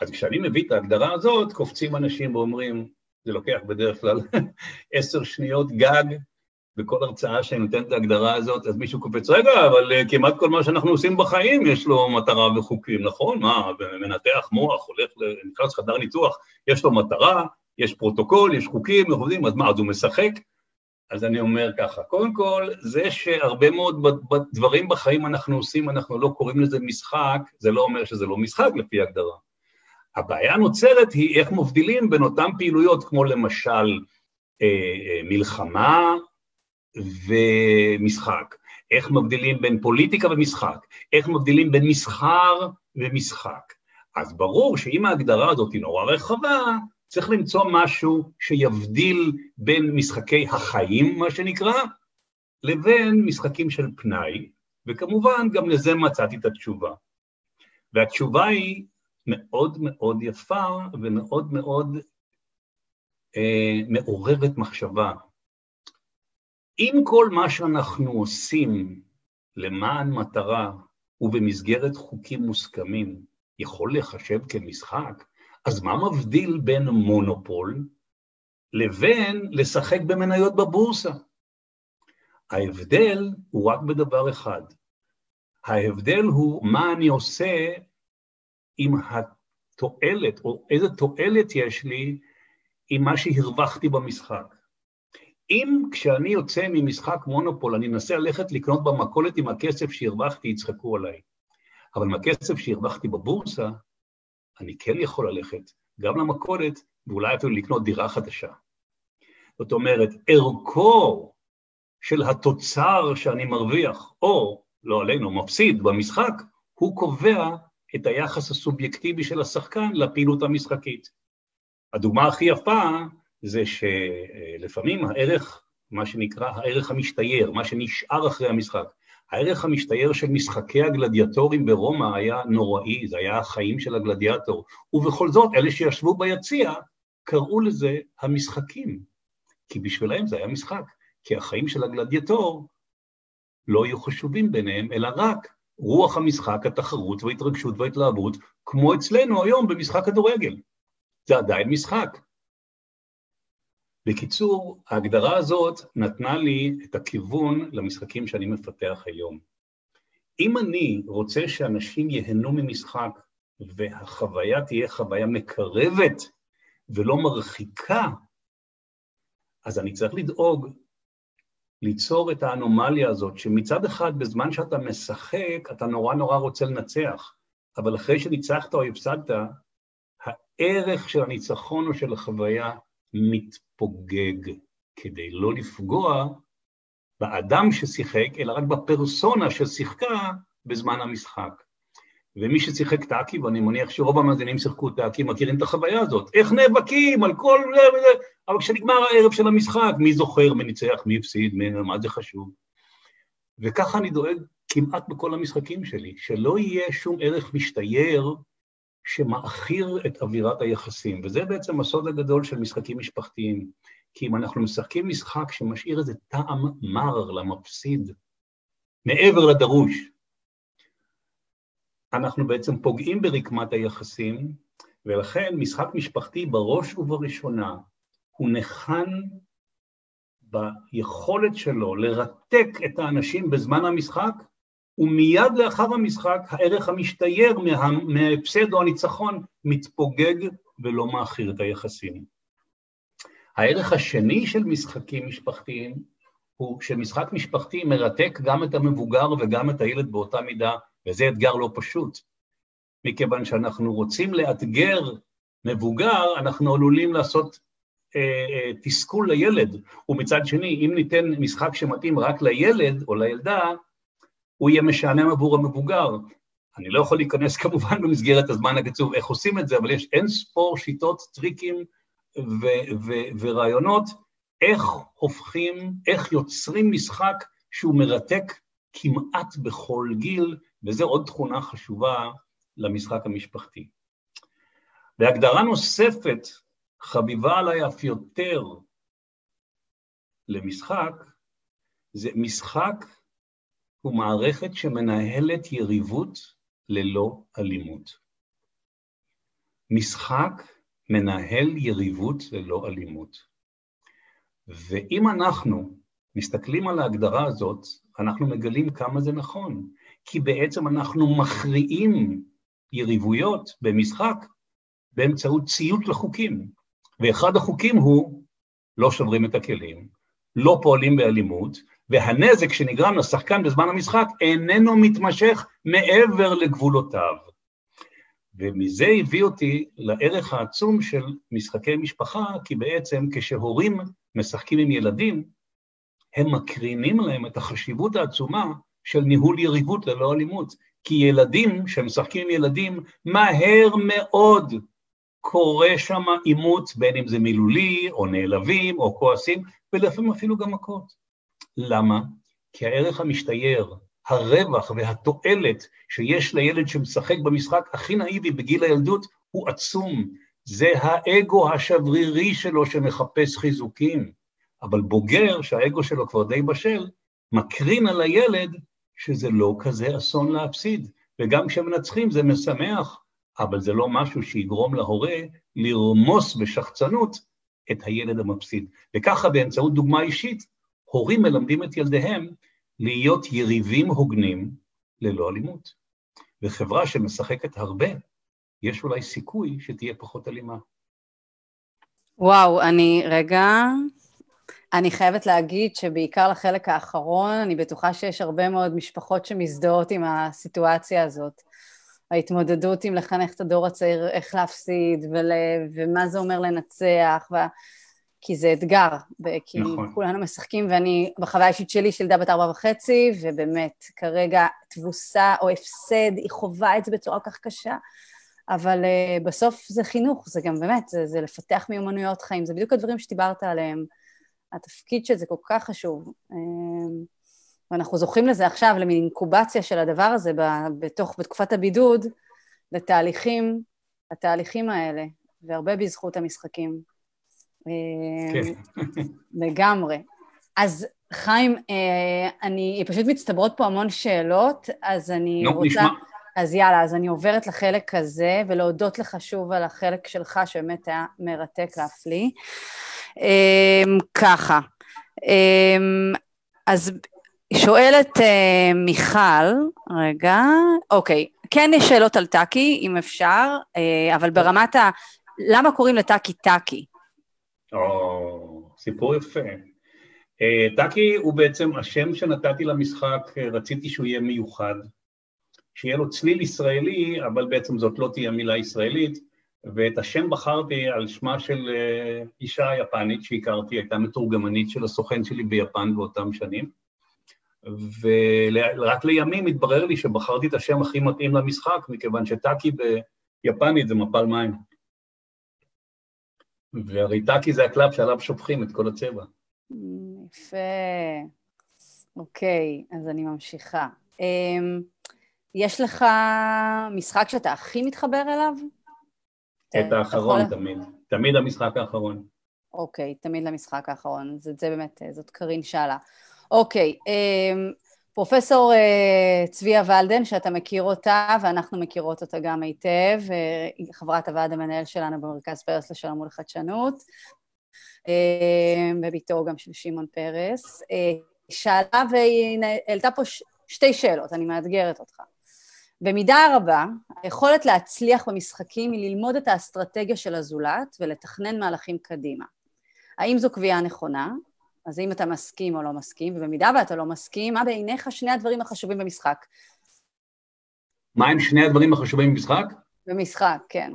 אז כשאני מביא את ההגדרה הזאת, קופצים אנשים ואומרים, זה לוקח בדרך כלל *laughs* עשר שניות גג, בכל הרצאה שאני נותן את ההגדרה הזאת, אז מישהו קופץ, רגע, אבל uh, כמעט כל מה שאנחנו עושים בחיים יש לו מטרה וחוקים, נכון? מה, מנתח מוח, הולך, נכנס לחדר ניתוח, יש לו מטרה, יש פרוטוקול, יש חוקים, אז מה, אז הוא משחק? אז אני אומר ככה, קודם כל, זה שהרבה מאוד דברים בחיים אנחנו עושים, אנחנו לא קוראים לזה משחק, זה לא אומר שזה לא משחק לפי הגדרה. הבעיה הנוצרת היא איך מבדילים בין אותן פעילויות, כמו למשל אה, אה, מלחמה ומשחק, איך מבדילים בין פוליטיקה ומשחק, איך מבדילים בין מסחר ומשחק. אז ברור שאם ההגדרה הזאת היא נורא רחבה, צריך למצוא משהו שיבדיל בין משחקי החיים, מה שנקרא, לבין משחקים של פנאי, וכמובן גם לזה מצאתי את התשובה. והתשובה היא מאוד מאוד יפה ומאוד מאוד אה, מעוררת מחשבה. אם כל מה שאנחנו עושים למען מטרה ובמסגרת חוקים מוסכמים יכול להיחשב כמשחק, אז מה מבדיל בין מונופול לבין לשחק במניות בבורסה? ההבדל הוא רק בדבר אחד. ההבדל הוא מה אני עושה עם התועלת, או איזה תועלת יש לי עם מה שהרווחתי במשחק. אם כשאני יוצא ממשחק מונופול, אני מנסה ללכת לקנות במכולת עם הכסף שהרווחתי, יצחקו עליי. אבל עם הכסף שהרווחתי בבורסה, אני כן יכול ללכת גם למכולת, ואולי אפילו לקנות דירה חדשה. זאת אומרת, ערכו של התוצר שאני מרוויח, או, לא עלינו, מפסיד במשחק, הוא קובע את היחס הסובייקטיבי של השחקן לפעילות המשחקית. הדוגמה הכי יפה זה שלפעמים הערך, מה שנקרא הערך המשתייר, מה שנשאר אחרי המשחק, הערך המשתייר של משחקי הגלדיאטורים ברומא היה נוראי, זה היה החיים של הגלדיאטור, ובכל זאת, אלה שישבו ביציע קראו לזה המשחקים, כי בשבילם זה היה משחק, כי החיים של הגלדיאטור לא היו חשובים ביניהם, אלא רק רוח המשחק, התחרות וההתרגשות וההתלהבות, כמו אצלנו היום במשחק כדורגל. זה עדיין משחק. בקיצור, ההגדרה הזאת נתנה לי את הכיוון למשחקים שאני מפתח היום. אם אני רוצה שאנשים ייהנו ממשחק והחוויה תהיה חוויה מקרבת ולא מרחיקה, אז אני צריך לדאוג ליצור את האנומליה הזאת, שמצד אחד, בזמן שאתה משחק, אתה נורא נורא רוצה לנצח, אבל אחרי שניצחת או הפסדת, הערך של הניצחון או של החוויה מתפוגג, כדי לא לפגוע באדם ששיחק, אלא רק בפרסונה ששיחקה בזמן המשחק. ומי ששיחק טאקי, ואני מניח שרוב המאזינים שיחקו טאקי, מכירים את החוויה הזאת. איך נאבקים על כל אבל כשנגמר הערב של המשחק, מי זוכר, מי ניצח, מי הפסיד, מי, מה זה חשוב. וככה אני דואג כמעט בכל המשחקים שלי, שלא יהיה שום ערך משתייר שמעכיר את אווירת היחסים, וזה בעצם הסוד הגדול של משחקים משפחתיים. כי אם אנחנו משחקים משחק שמשאיר איזה טעם מר למפסיד, מעבר לדרוש, אנחנו בעצם פוגעים ברקמת היחסים, ולכן משחק משפחתי בראש ובראשונה הוא נחן ביכולת שלו לרתק את האנשים בזמן המשחק, ומיד לאחר המשחק הערך המשתייר מה, מההפסד או הניצחון מתפוגג ולא מאכיר את היחסים. הערך השני של משחקים משפחתיים הוא שמשחק משפחתי מרתק גם את המבוגר וגם את הילד באותה מידה, וזה אתגר לא פשוט. מכיוון שאנחנו רוצים לאתגר מבוגר, אנחנו עלולים לעשות אה, אה, תסכול לילד, ומצד שני, אם ניתן משחק שמתאים רק לילד או לילדה, הוא יהיה משעמם עבור המבוגר. אני לא יכול להיכנס *laughs* כמובן במסגרת הזמן הקצוב איך עושים את זה, אבל יש אין ספור שיטות, טריקים ו- ו- ורעיונות איך הופכים, איך יוצרים משחק שהוא מרתק כמעט בכל גיל, וזו עוד תכונה חשובה למשחק המשפחתי. והגדרה נוספת, חביבה עליי אף יותר למשחק, זה משחק הוא מערכת שמנהלת יריבות ללא אלימות. משחק מנהל יריבות ללא אלימות. ואם אנחנו מסתכלים על ההגדרה הזאת, אנחנו מגלים כמה זה נכון, כי בעצם אנחנו מכריעים יריבויות במשחק באמצעות ציות לחוקים. ואחד החוקים הוא לא שוברים את הכלים, לא פועלים באלימות, והנזק שנגרם לשחקן בזמן המשחק איננו מתמשך מעבר לגבולותיו. ומזה הביא אותי לערך העצום של משחקי משפחה, כי בעצם כשהורים משחקים עם ילדים, הם מקרינים להם את החשיבות העצומה של ניהול יריבות ללא אלימות. כי ילדים שמשחקים עם ילדים, מהר מאוד קורה שם עימות, בין אם זה מילולי, או נעלבים, או כועסים, ולפעמים אפילו גם מכות. למה? כי הערך המשתייר, הרווח והתועלת שיש לילד שמשחק במשחק הכי נאיבי בגיל הילדות הוא עצום. זה האגו השברירי שלו שמחפש חיזוקים. אבל בוגר, שהאגו שלו כבר די בשל, מקרין על הילד שזה לא כזה אסון להפסיד. וגם כשמנצחים זה משמח, אבל זה לא משהו שיגרום להורה לרמוס בשחצנות את הילד המפסיד. וככה באמצעות דוגמה אישית, הורים מלמדים את ילדיהם להיות יריבים הוגנים ללא אלימות. וחברה שמשחקת הרבה, יש אולי סיכוי שתהיה פחות אלימה. וואו, אני רגע, אני חייבת להגיד שבעיקר לחלק האחרון, אני בטוחה שיש הרבה מאוד משפחות שמזדהות עם הסיטואציה הזאת. ההתמודדות עם לחנך את הדור הצעיר, איך להפסיד, ול... ומה זה אומר לנצח, ו... כי זה אתגר, כי נכון. כולנו משחקים, ואני, בחוויה האישית שלי, של ילדה בת ארבע וחצי, ובאמת, כרגע תבוסה או הפסד, היא חווה את זה בצורה כך קשה, אבל uh, בסוף זה חינוך, זה גם באמת, זה, זה לפתח מיומנויות חיים, זה בדיוק הדברים שדיברת עליהם. התפקיד של זה כל כך חשוב. Uh, ואנחנו זוכים לזה עכשיו, למין אינקובציה של הדבר הזה בתוך, בתקופת הבידוד, לתהליכים, לתהליכים האלה, והרבה בזכות המשחקים. כן. לגמרי. אז חיים, אה, אני, פשוט מצטברות פה המון שאלות, אז אני נו, רוצה... נשמע. אז יאללה, אז אני עוברת לחלק הזה, ולהודות לך שוב על החלק שלך, שבאמת היה מרתק להפליא. אמ, ככה, אמ, אז שואלת uh, מיכל, רגע, אוקיי, כן יש שאלות על טאקי, אם אפשר, uh, אבל ברמת ה... למה קוראים לטאקי טאקי? או, סיפור יפה. Uh, טאקי הוא בעצם השם שנתתי למשחק, uh, רציתי שהוא יהיה מיוחד, שיהיה לו צליל ישראלי, אבל בעצם זאת לא תהיה מילה ישראלית, ואת השם בחרתי על שמה של uh, אישה יפנית שהכרתי, הייתה מתורגמנית של הסוכן שלי ביפן באותם שנים. ורק לימים התברר לי שבחרתי את השם הכי מתאים למשחק, מכיוון שטאקי ביפנית זה מפל מים. והרי טאקי זה הקלף שעליו שופכים את כל הצבע. יפה. אוקיי, אז אני ממשיכה. אמ, יש לך משחק שאתה הכי מתחבר אליו? את האחרון תמיד. תמיד המשחק האחרון. אוקיי, תמיד למשחק האחרון. זה, זה באמת, זאת קרין שאלה. אוקיי, אמ, פרופסור אה, צביה ולדן, שאתה מכיר אותה, ואנחנו מכירות אותה גם היטב, אה, היא חברת הוועד המנהל שלנו במרכז פרס לשלום ולחדשנות, אמ, בביתו גם של שמעון פרס. אה, שאלה והיא העלתה פה שתי שאלות, אני מאתגרת אותך. במידה רבה, היכולת להצליח במשחקים היא ללמוד את האסטרטגיה של הזולת ולתכנן מהלכים קדימה. האם זו קביעה נכונה? אז אם אתה מסכים או לא מסכים, ובמידה ואתה לא מסכים, מה בעיניך שני הדברים החשובים במשחק? מה הם שני הדברים החשובים במשחק? במשחק, כן.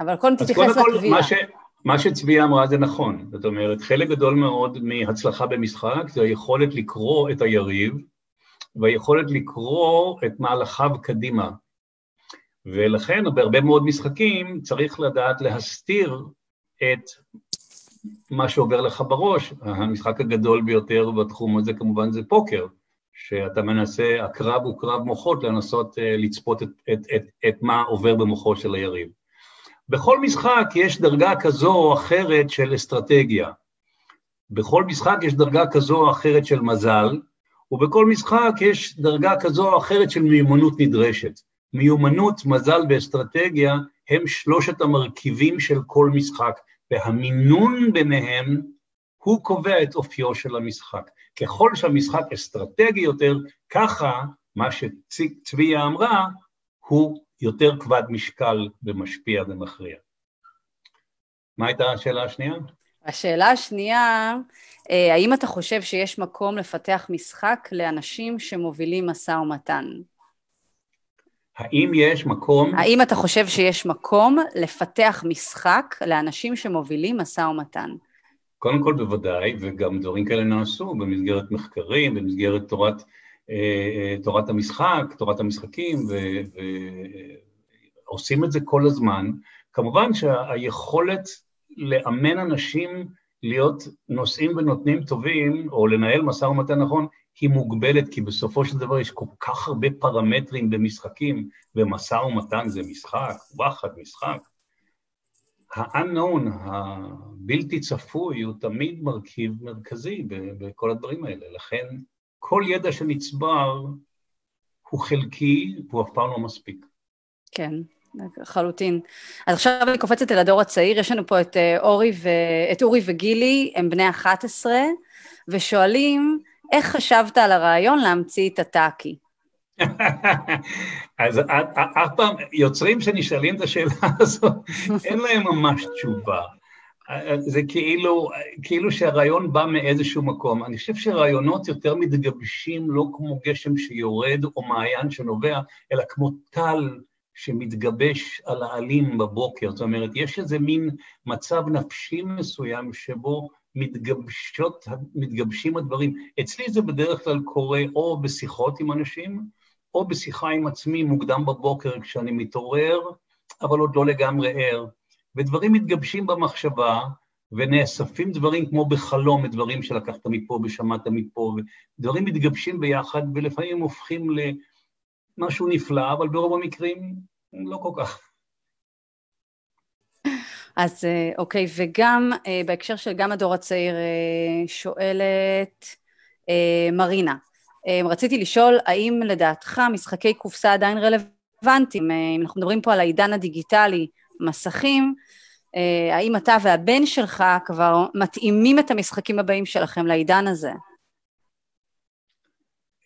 אבל קודם תתייחס לקביעה. מה, ש... מה שצביה אמרה זה נכון. זאת אומרת, חלק גדול מאוד מהצלחה במשחק זה היכולת לקרוא את היריב, והיכולת לקרוא את מהלכיו קדימה. ולכן בהרבה מאוד משחקים צריך לדעת להסתיר את מה שעובר לך בראש. המשחק הגדול ביותר בתחום הזה כמובן זה פוקר, שאתה מנסה, הקרב הוא קרב מוחות, לנסות uh, לצפות את, את, את, את מה עובר במוחו של היריב. בכל משחק יש דרגה כזו או אחרת של אסטרטגיה. בכל משחק יש דרגה כזו או אחרת של מזל, ובכל משחק יש דרגה כזו או אחרת של מיומנות נדרשת. מיומנות, מזל ואסטרטגיה הם שלושת המרכיבים של כל משחק, והמינון ביניהם הוא קובע את אופיו של המשחק. ככל שהמשחק אסטרטגי יותר, ככה מה שצביה אמרה, הוא יותר כבד משקל ומשפיע ומכריע. מה הייתה השאלה השנייה? השאלה השנייה, אה, האם אתה חושב שיש מקום לפתח משחק לאנשים שמובילים משא ומתן? האם יש מקום... האם אתה חושב שיש מקום לפתח משחק לאנשים שמובילים משא ומתן? קודם כל בוודאי, וגם דברים כאלה נעשו במסגרת מחקרים, במסגרת תורת, אה, אה, תורת המשחק, תורת המשחקים, ועושים את זה כל הזמן. כמובן שהיכולת לאמן אנשים להיות נושאים ונותנים טובים, או לנהל משא ומתן נכון, היא מוגבלת, כי בסופו של דבר יש כל כך הרבה פרמטרים במשחקים, ומשא ומתן זה משחק, וואחד משחק. ה-unknown, הבלתי צפוי, הוא תמיד מרכיב מרכזי בכל הדברים האלה. לכן כל ידע שנצבר הוא חלקי והוא אף פעם לא מספיק. כן, לחלוטין. אז עכשיו אני קופצת אל הדור הצעיר, יש לנו פה את אה, אורי, ו... את אורי וגילי, הם בני 11, ושואלים, איך חשבת על הרעיון להמציא את הטאקי? *laughs* אז אף פעם, יוצרים שנשאלים את השאלה *laughs* הזאת, אין להם ממש תשובה. זה כאילו, כאילו שהרעיון בא מאיזשהו מקום. אני חושב שרעיונות יותר מתגבשים לא כמו גשם שיורד או מעיין שנובע, אלא כמו טל שמתגבש על העלים בבוקר. זאת אומרת, יש איזה מין מצב נפשי מסוים שבו מתגבשות, מתגבשים הדברים. אצלי זה בדרך כלל קורה או בשיחות עם אנשים, או בשיחה עם עצמי מוקדם בבוקר כשאני מתעורר, אבל עוד לא לגמרי ער. ודברים מתגבשים במחשבה, ונאספים דברים כמו בחלום, דברים שלקחת מפה ושמעת מפה, ודברים מתגבשים ביחד, ולפעמים הופכים למשהו נפלא, אבל ברוב המקרים לא כל כך. אז אה, אוקיי, וגם אה, בהקשר של גם הדור הצעיר אה, שואלת מרינה, רציתי לשאול האם לדעתך משחקי קופסה עדיין רלוונטיים, אם אנחנו מדברים פה על העידן הדיגיטלי, מסכים, האם אתה והבן שלך כבר מתאימים את המשחקים הבאים שלכם לעידן הזה?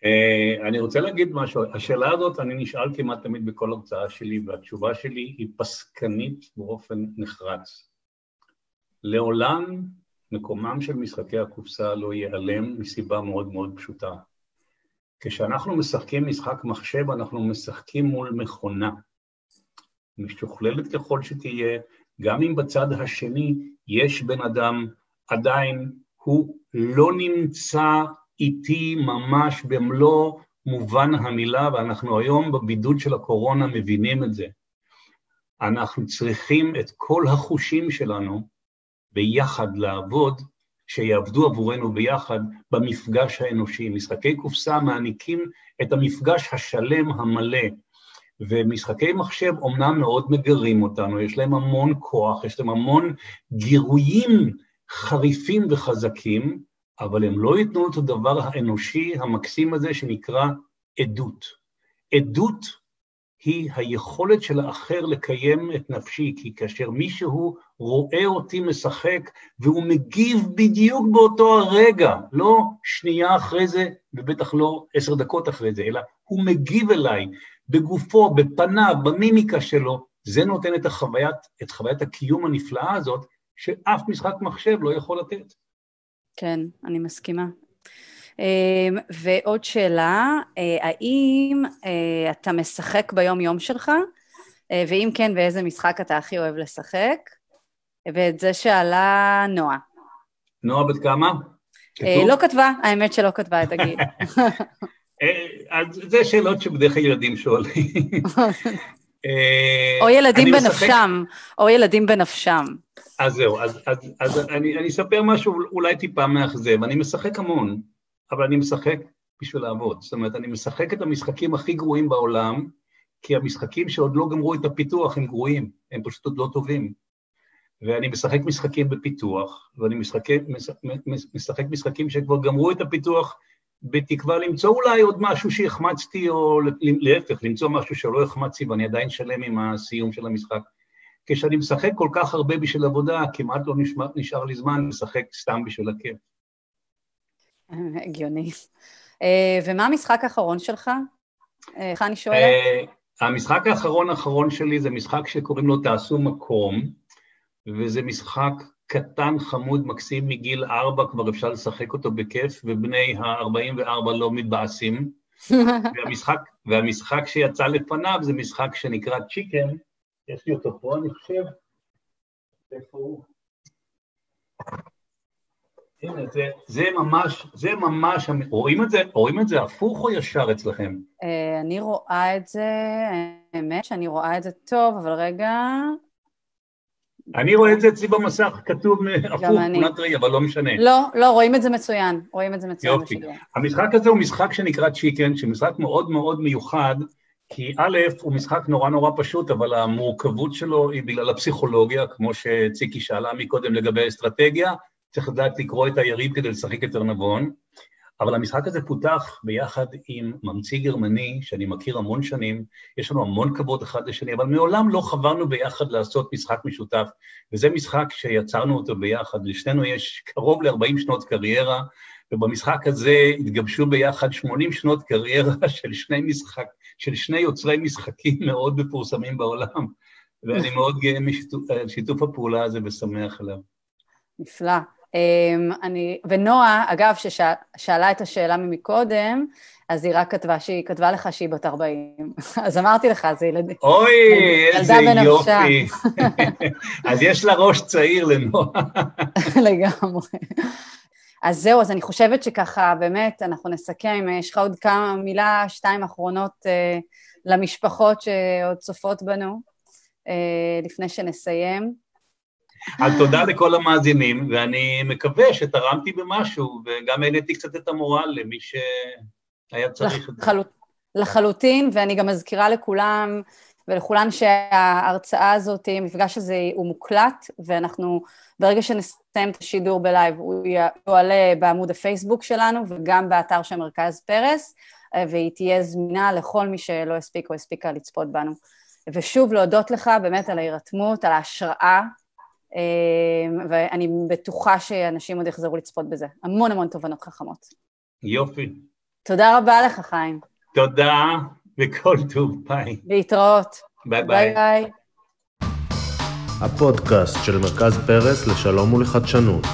אה, אני רוצה להגיד משהו, השאלה הזאת אני נשאל כמעט תמיד בכל הרצאה שלי, והתשובה שלי היא פסקנית באופן נחרץ. לעולם מקומם של משחקי הקופסה לא ייעלם מסיבה מאוד מאוד פשוטה. כשאנחנו משחקים משחק מחשב, אנחנו משחקים מול מכונה. משוכללת ככל שתהיה, גם אם בצד השני יש בן אדם, עדיין הוא לא נמצא איתי ממש במלוא מובן המילה, ואנחנו היום בבידוד של הקורונה מבינים את זה. אנחנו צריכים את כל החושים שלנו ביחד לעבוד, שיעבדו עבורנו ביחד במפגש האנושי. משחקי קופסה מעניקים את המפגש השלם המלא, ומשחקי מחשב אומנם מאוד מגרים אותנו, יש להם המון כוח, יש להם המון גירויים חריפים וחזקים, אבל הם לא ייתנו את הדבר האנושי המקסים הזה שנקרא עדות. עדות היא היכולת של האחר לקיים את נפשי, כי כאשר מישהו רואה אותי משחק והוא מגיב בדיוק באותו הרגע, לא שנייה אחרי זה ובטח לא עשר דקות אחרי זה, אלא הוא מגיב אליי בגופו, בפניו, במימיקה שלו, זה נותן את, החוויית, את חוויית הקיום הנפלאה הזאת, שאף משחק מחשב לא יכול לתת. כן, אני מסכימה. אמ, ועוד שאלה, אה, האם אה, אתה משחק ביום-יום שלך? אה, ואם כן, באיזה משחק אתה הכי אוהב לשחק? ואת זה שאלה נועה. נועה בת כמה? לא כתבה, האמת שלא כתבה את הגיל. *laughs* אז זה שאלות שבדרך כלל ילדים שואלים. *laughs* אה, או ילדים בנפשם, או ילדים בנפשם. אז זהו, אז, אז, אז אני, אני אספר משהו אולי טיפה מאכזב. אני משחק המון, אבל אני משחק בשביל לעבוד. זאת אומרת, אני משחק את המשחקים הכי גרועים בעולם, כי המשחקים שעוד לא גמרו את הפיתוח הם גרועים, הם פשוט עוד לא טובים. ואני משחק משחקים בפיתוח, ואני משחק, משחק משחקים שכבר גמרו את הפיתוח בתקווה למצוא אולי עוד משהו שהחמצתי, או להפך, למצוא משהו שלא החמצתי ואני עדיין שלם עם הסיום של המשחק. כשאני משחק כל כך הרבה בשביל עבודה, כמעט לא נשמע, נשאר לי זמן לשחק סתם בשביל הכיף. הגיוני. אה, ומה המשחק האחרון שלך? אה, איך אני שואלת? אה, המשחק האחרון האחרון שלי זה משחק שקוראים לו תעשו מקום, וזה משחק קטן, חמוד, מקסים, מגיל ארבע כבר אפשר לשחק אותו בכיף, ובני ה-44 לא מתבאסים. *laughs* והמשחק, והמשחק שיצא לפניו זה משחק שנקרא צ'יקן, יש לי אותו פה, אני חושב. איפה הוא? הנה, זה, זה ממש, זה ממש, רואים את זה, רואים את זה הפוך או ישר אצלכם? אה, אני רואה את זה, האמת שאני רואה את זה טוב, אבל רגע, אני רואה את זה אצלי במסך, כתוב הפוך, תמונת ראי, אבל לא משנה. לא, לא, רואים את זה מצוין, רואים את זה מצוין. יופי. המשחק הזה הוא משחק שנקרא צ'יקן, שמשחק מאוד מאוד מיוחד, כי א', הוא משחק נורא נורא פשוט, אבל המורכבות שלו היא בגלל הפסיכולוגיה, כמו שציקי שאלה מקודם לגבי אסטרטגיה, צריך לדעת לקרוא את היריב כדי לשחק יותר נבון. אבל המשחק הזה פותח ביחד עם ממציא גרמני, שאני מכיר המון שנים, יש לנו המון כבוד אחד לשני, אבל מעולם לא חברנו ביחד לעשות משחק משותף, וזה משחק שיצרנו אותו ביחד, לשנינו יש קרוב ל-40 שנות קריירה, ובמשחק הזה התגבשו ביחד 80 שנות קריירה *laughs* של שני משחק, של שני יוצרי משחקים מאוד מפורסמים בעולם, ואני מאוד גאה משיתוף הפעולה הזה ושמח עליו. נפלא. אמ, אני, ונועה, אגב, ששאלה את השאלה ממקודם, אז היא רק כתבה שהיא כתבה לך שהיא בת 40. *laughs* אז אמרתי לך, זה ילד... אוי, איזה יופי. *laughs* *laughs* אז יש לה ראש צעיר לנועה. לגמרי. אז זהו, אז אני חושבת שככה, באמת, אנחנו נסכם, יש לך עוד כמה מילה, שתיים אחרונות uh, למשפחות שעוד צופות בנו, uh, לפני שנסיים. אז תודה לכל המאזינים, ואני מקווה שתרמתי במשהו, וגם העליתי קצת את המורל למי שהיה צריך את זה. לחלוטין, ואני גם מזכירה לכולם ולכולן שההרצאה הזאת, המפגש הזה הוא מוקלט, ואנחנו, ברגע שנסיים את השידור בלייב, הוא יועלה בעמוד הפייסבוק שלנו וגם באתר של מרכז פרס, והיא תהיה זמינה לכל מי שלא הספיק או הספיקה לצפות בנו. ושוב, להודות לך באמת על ההירתמות, על ההשראה ואני בטוחה שאנשים עוד יחזרו לצפות בזה. המון המון תובנות חכמות. יופי. תודה רבה לך, חיים. תודה, וכל טוב, ביי. להתראות. ביי ביי. ביי. הפודקאסט של מרכז פרס לשלום ולחדשנות.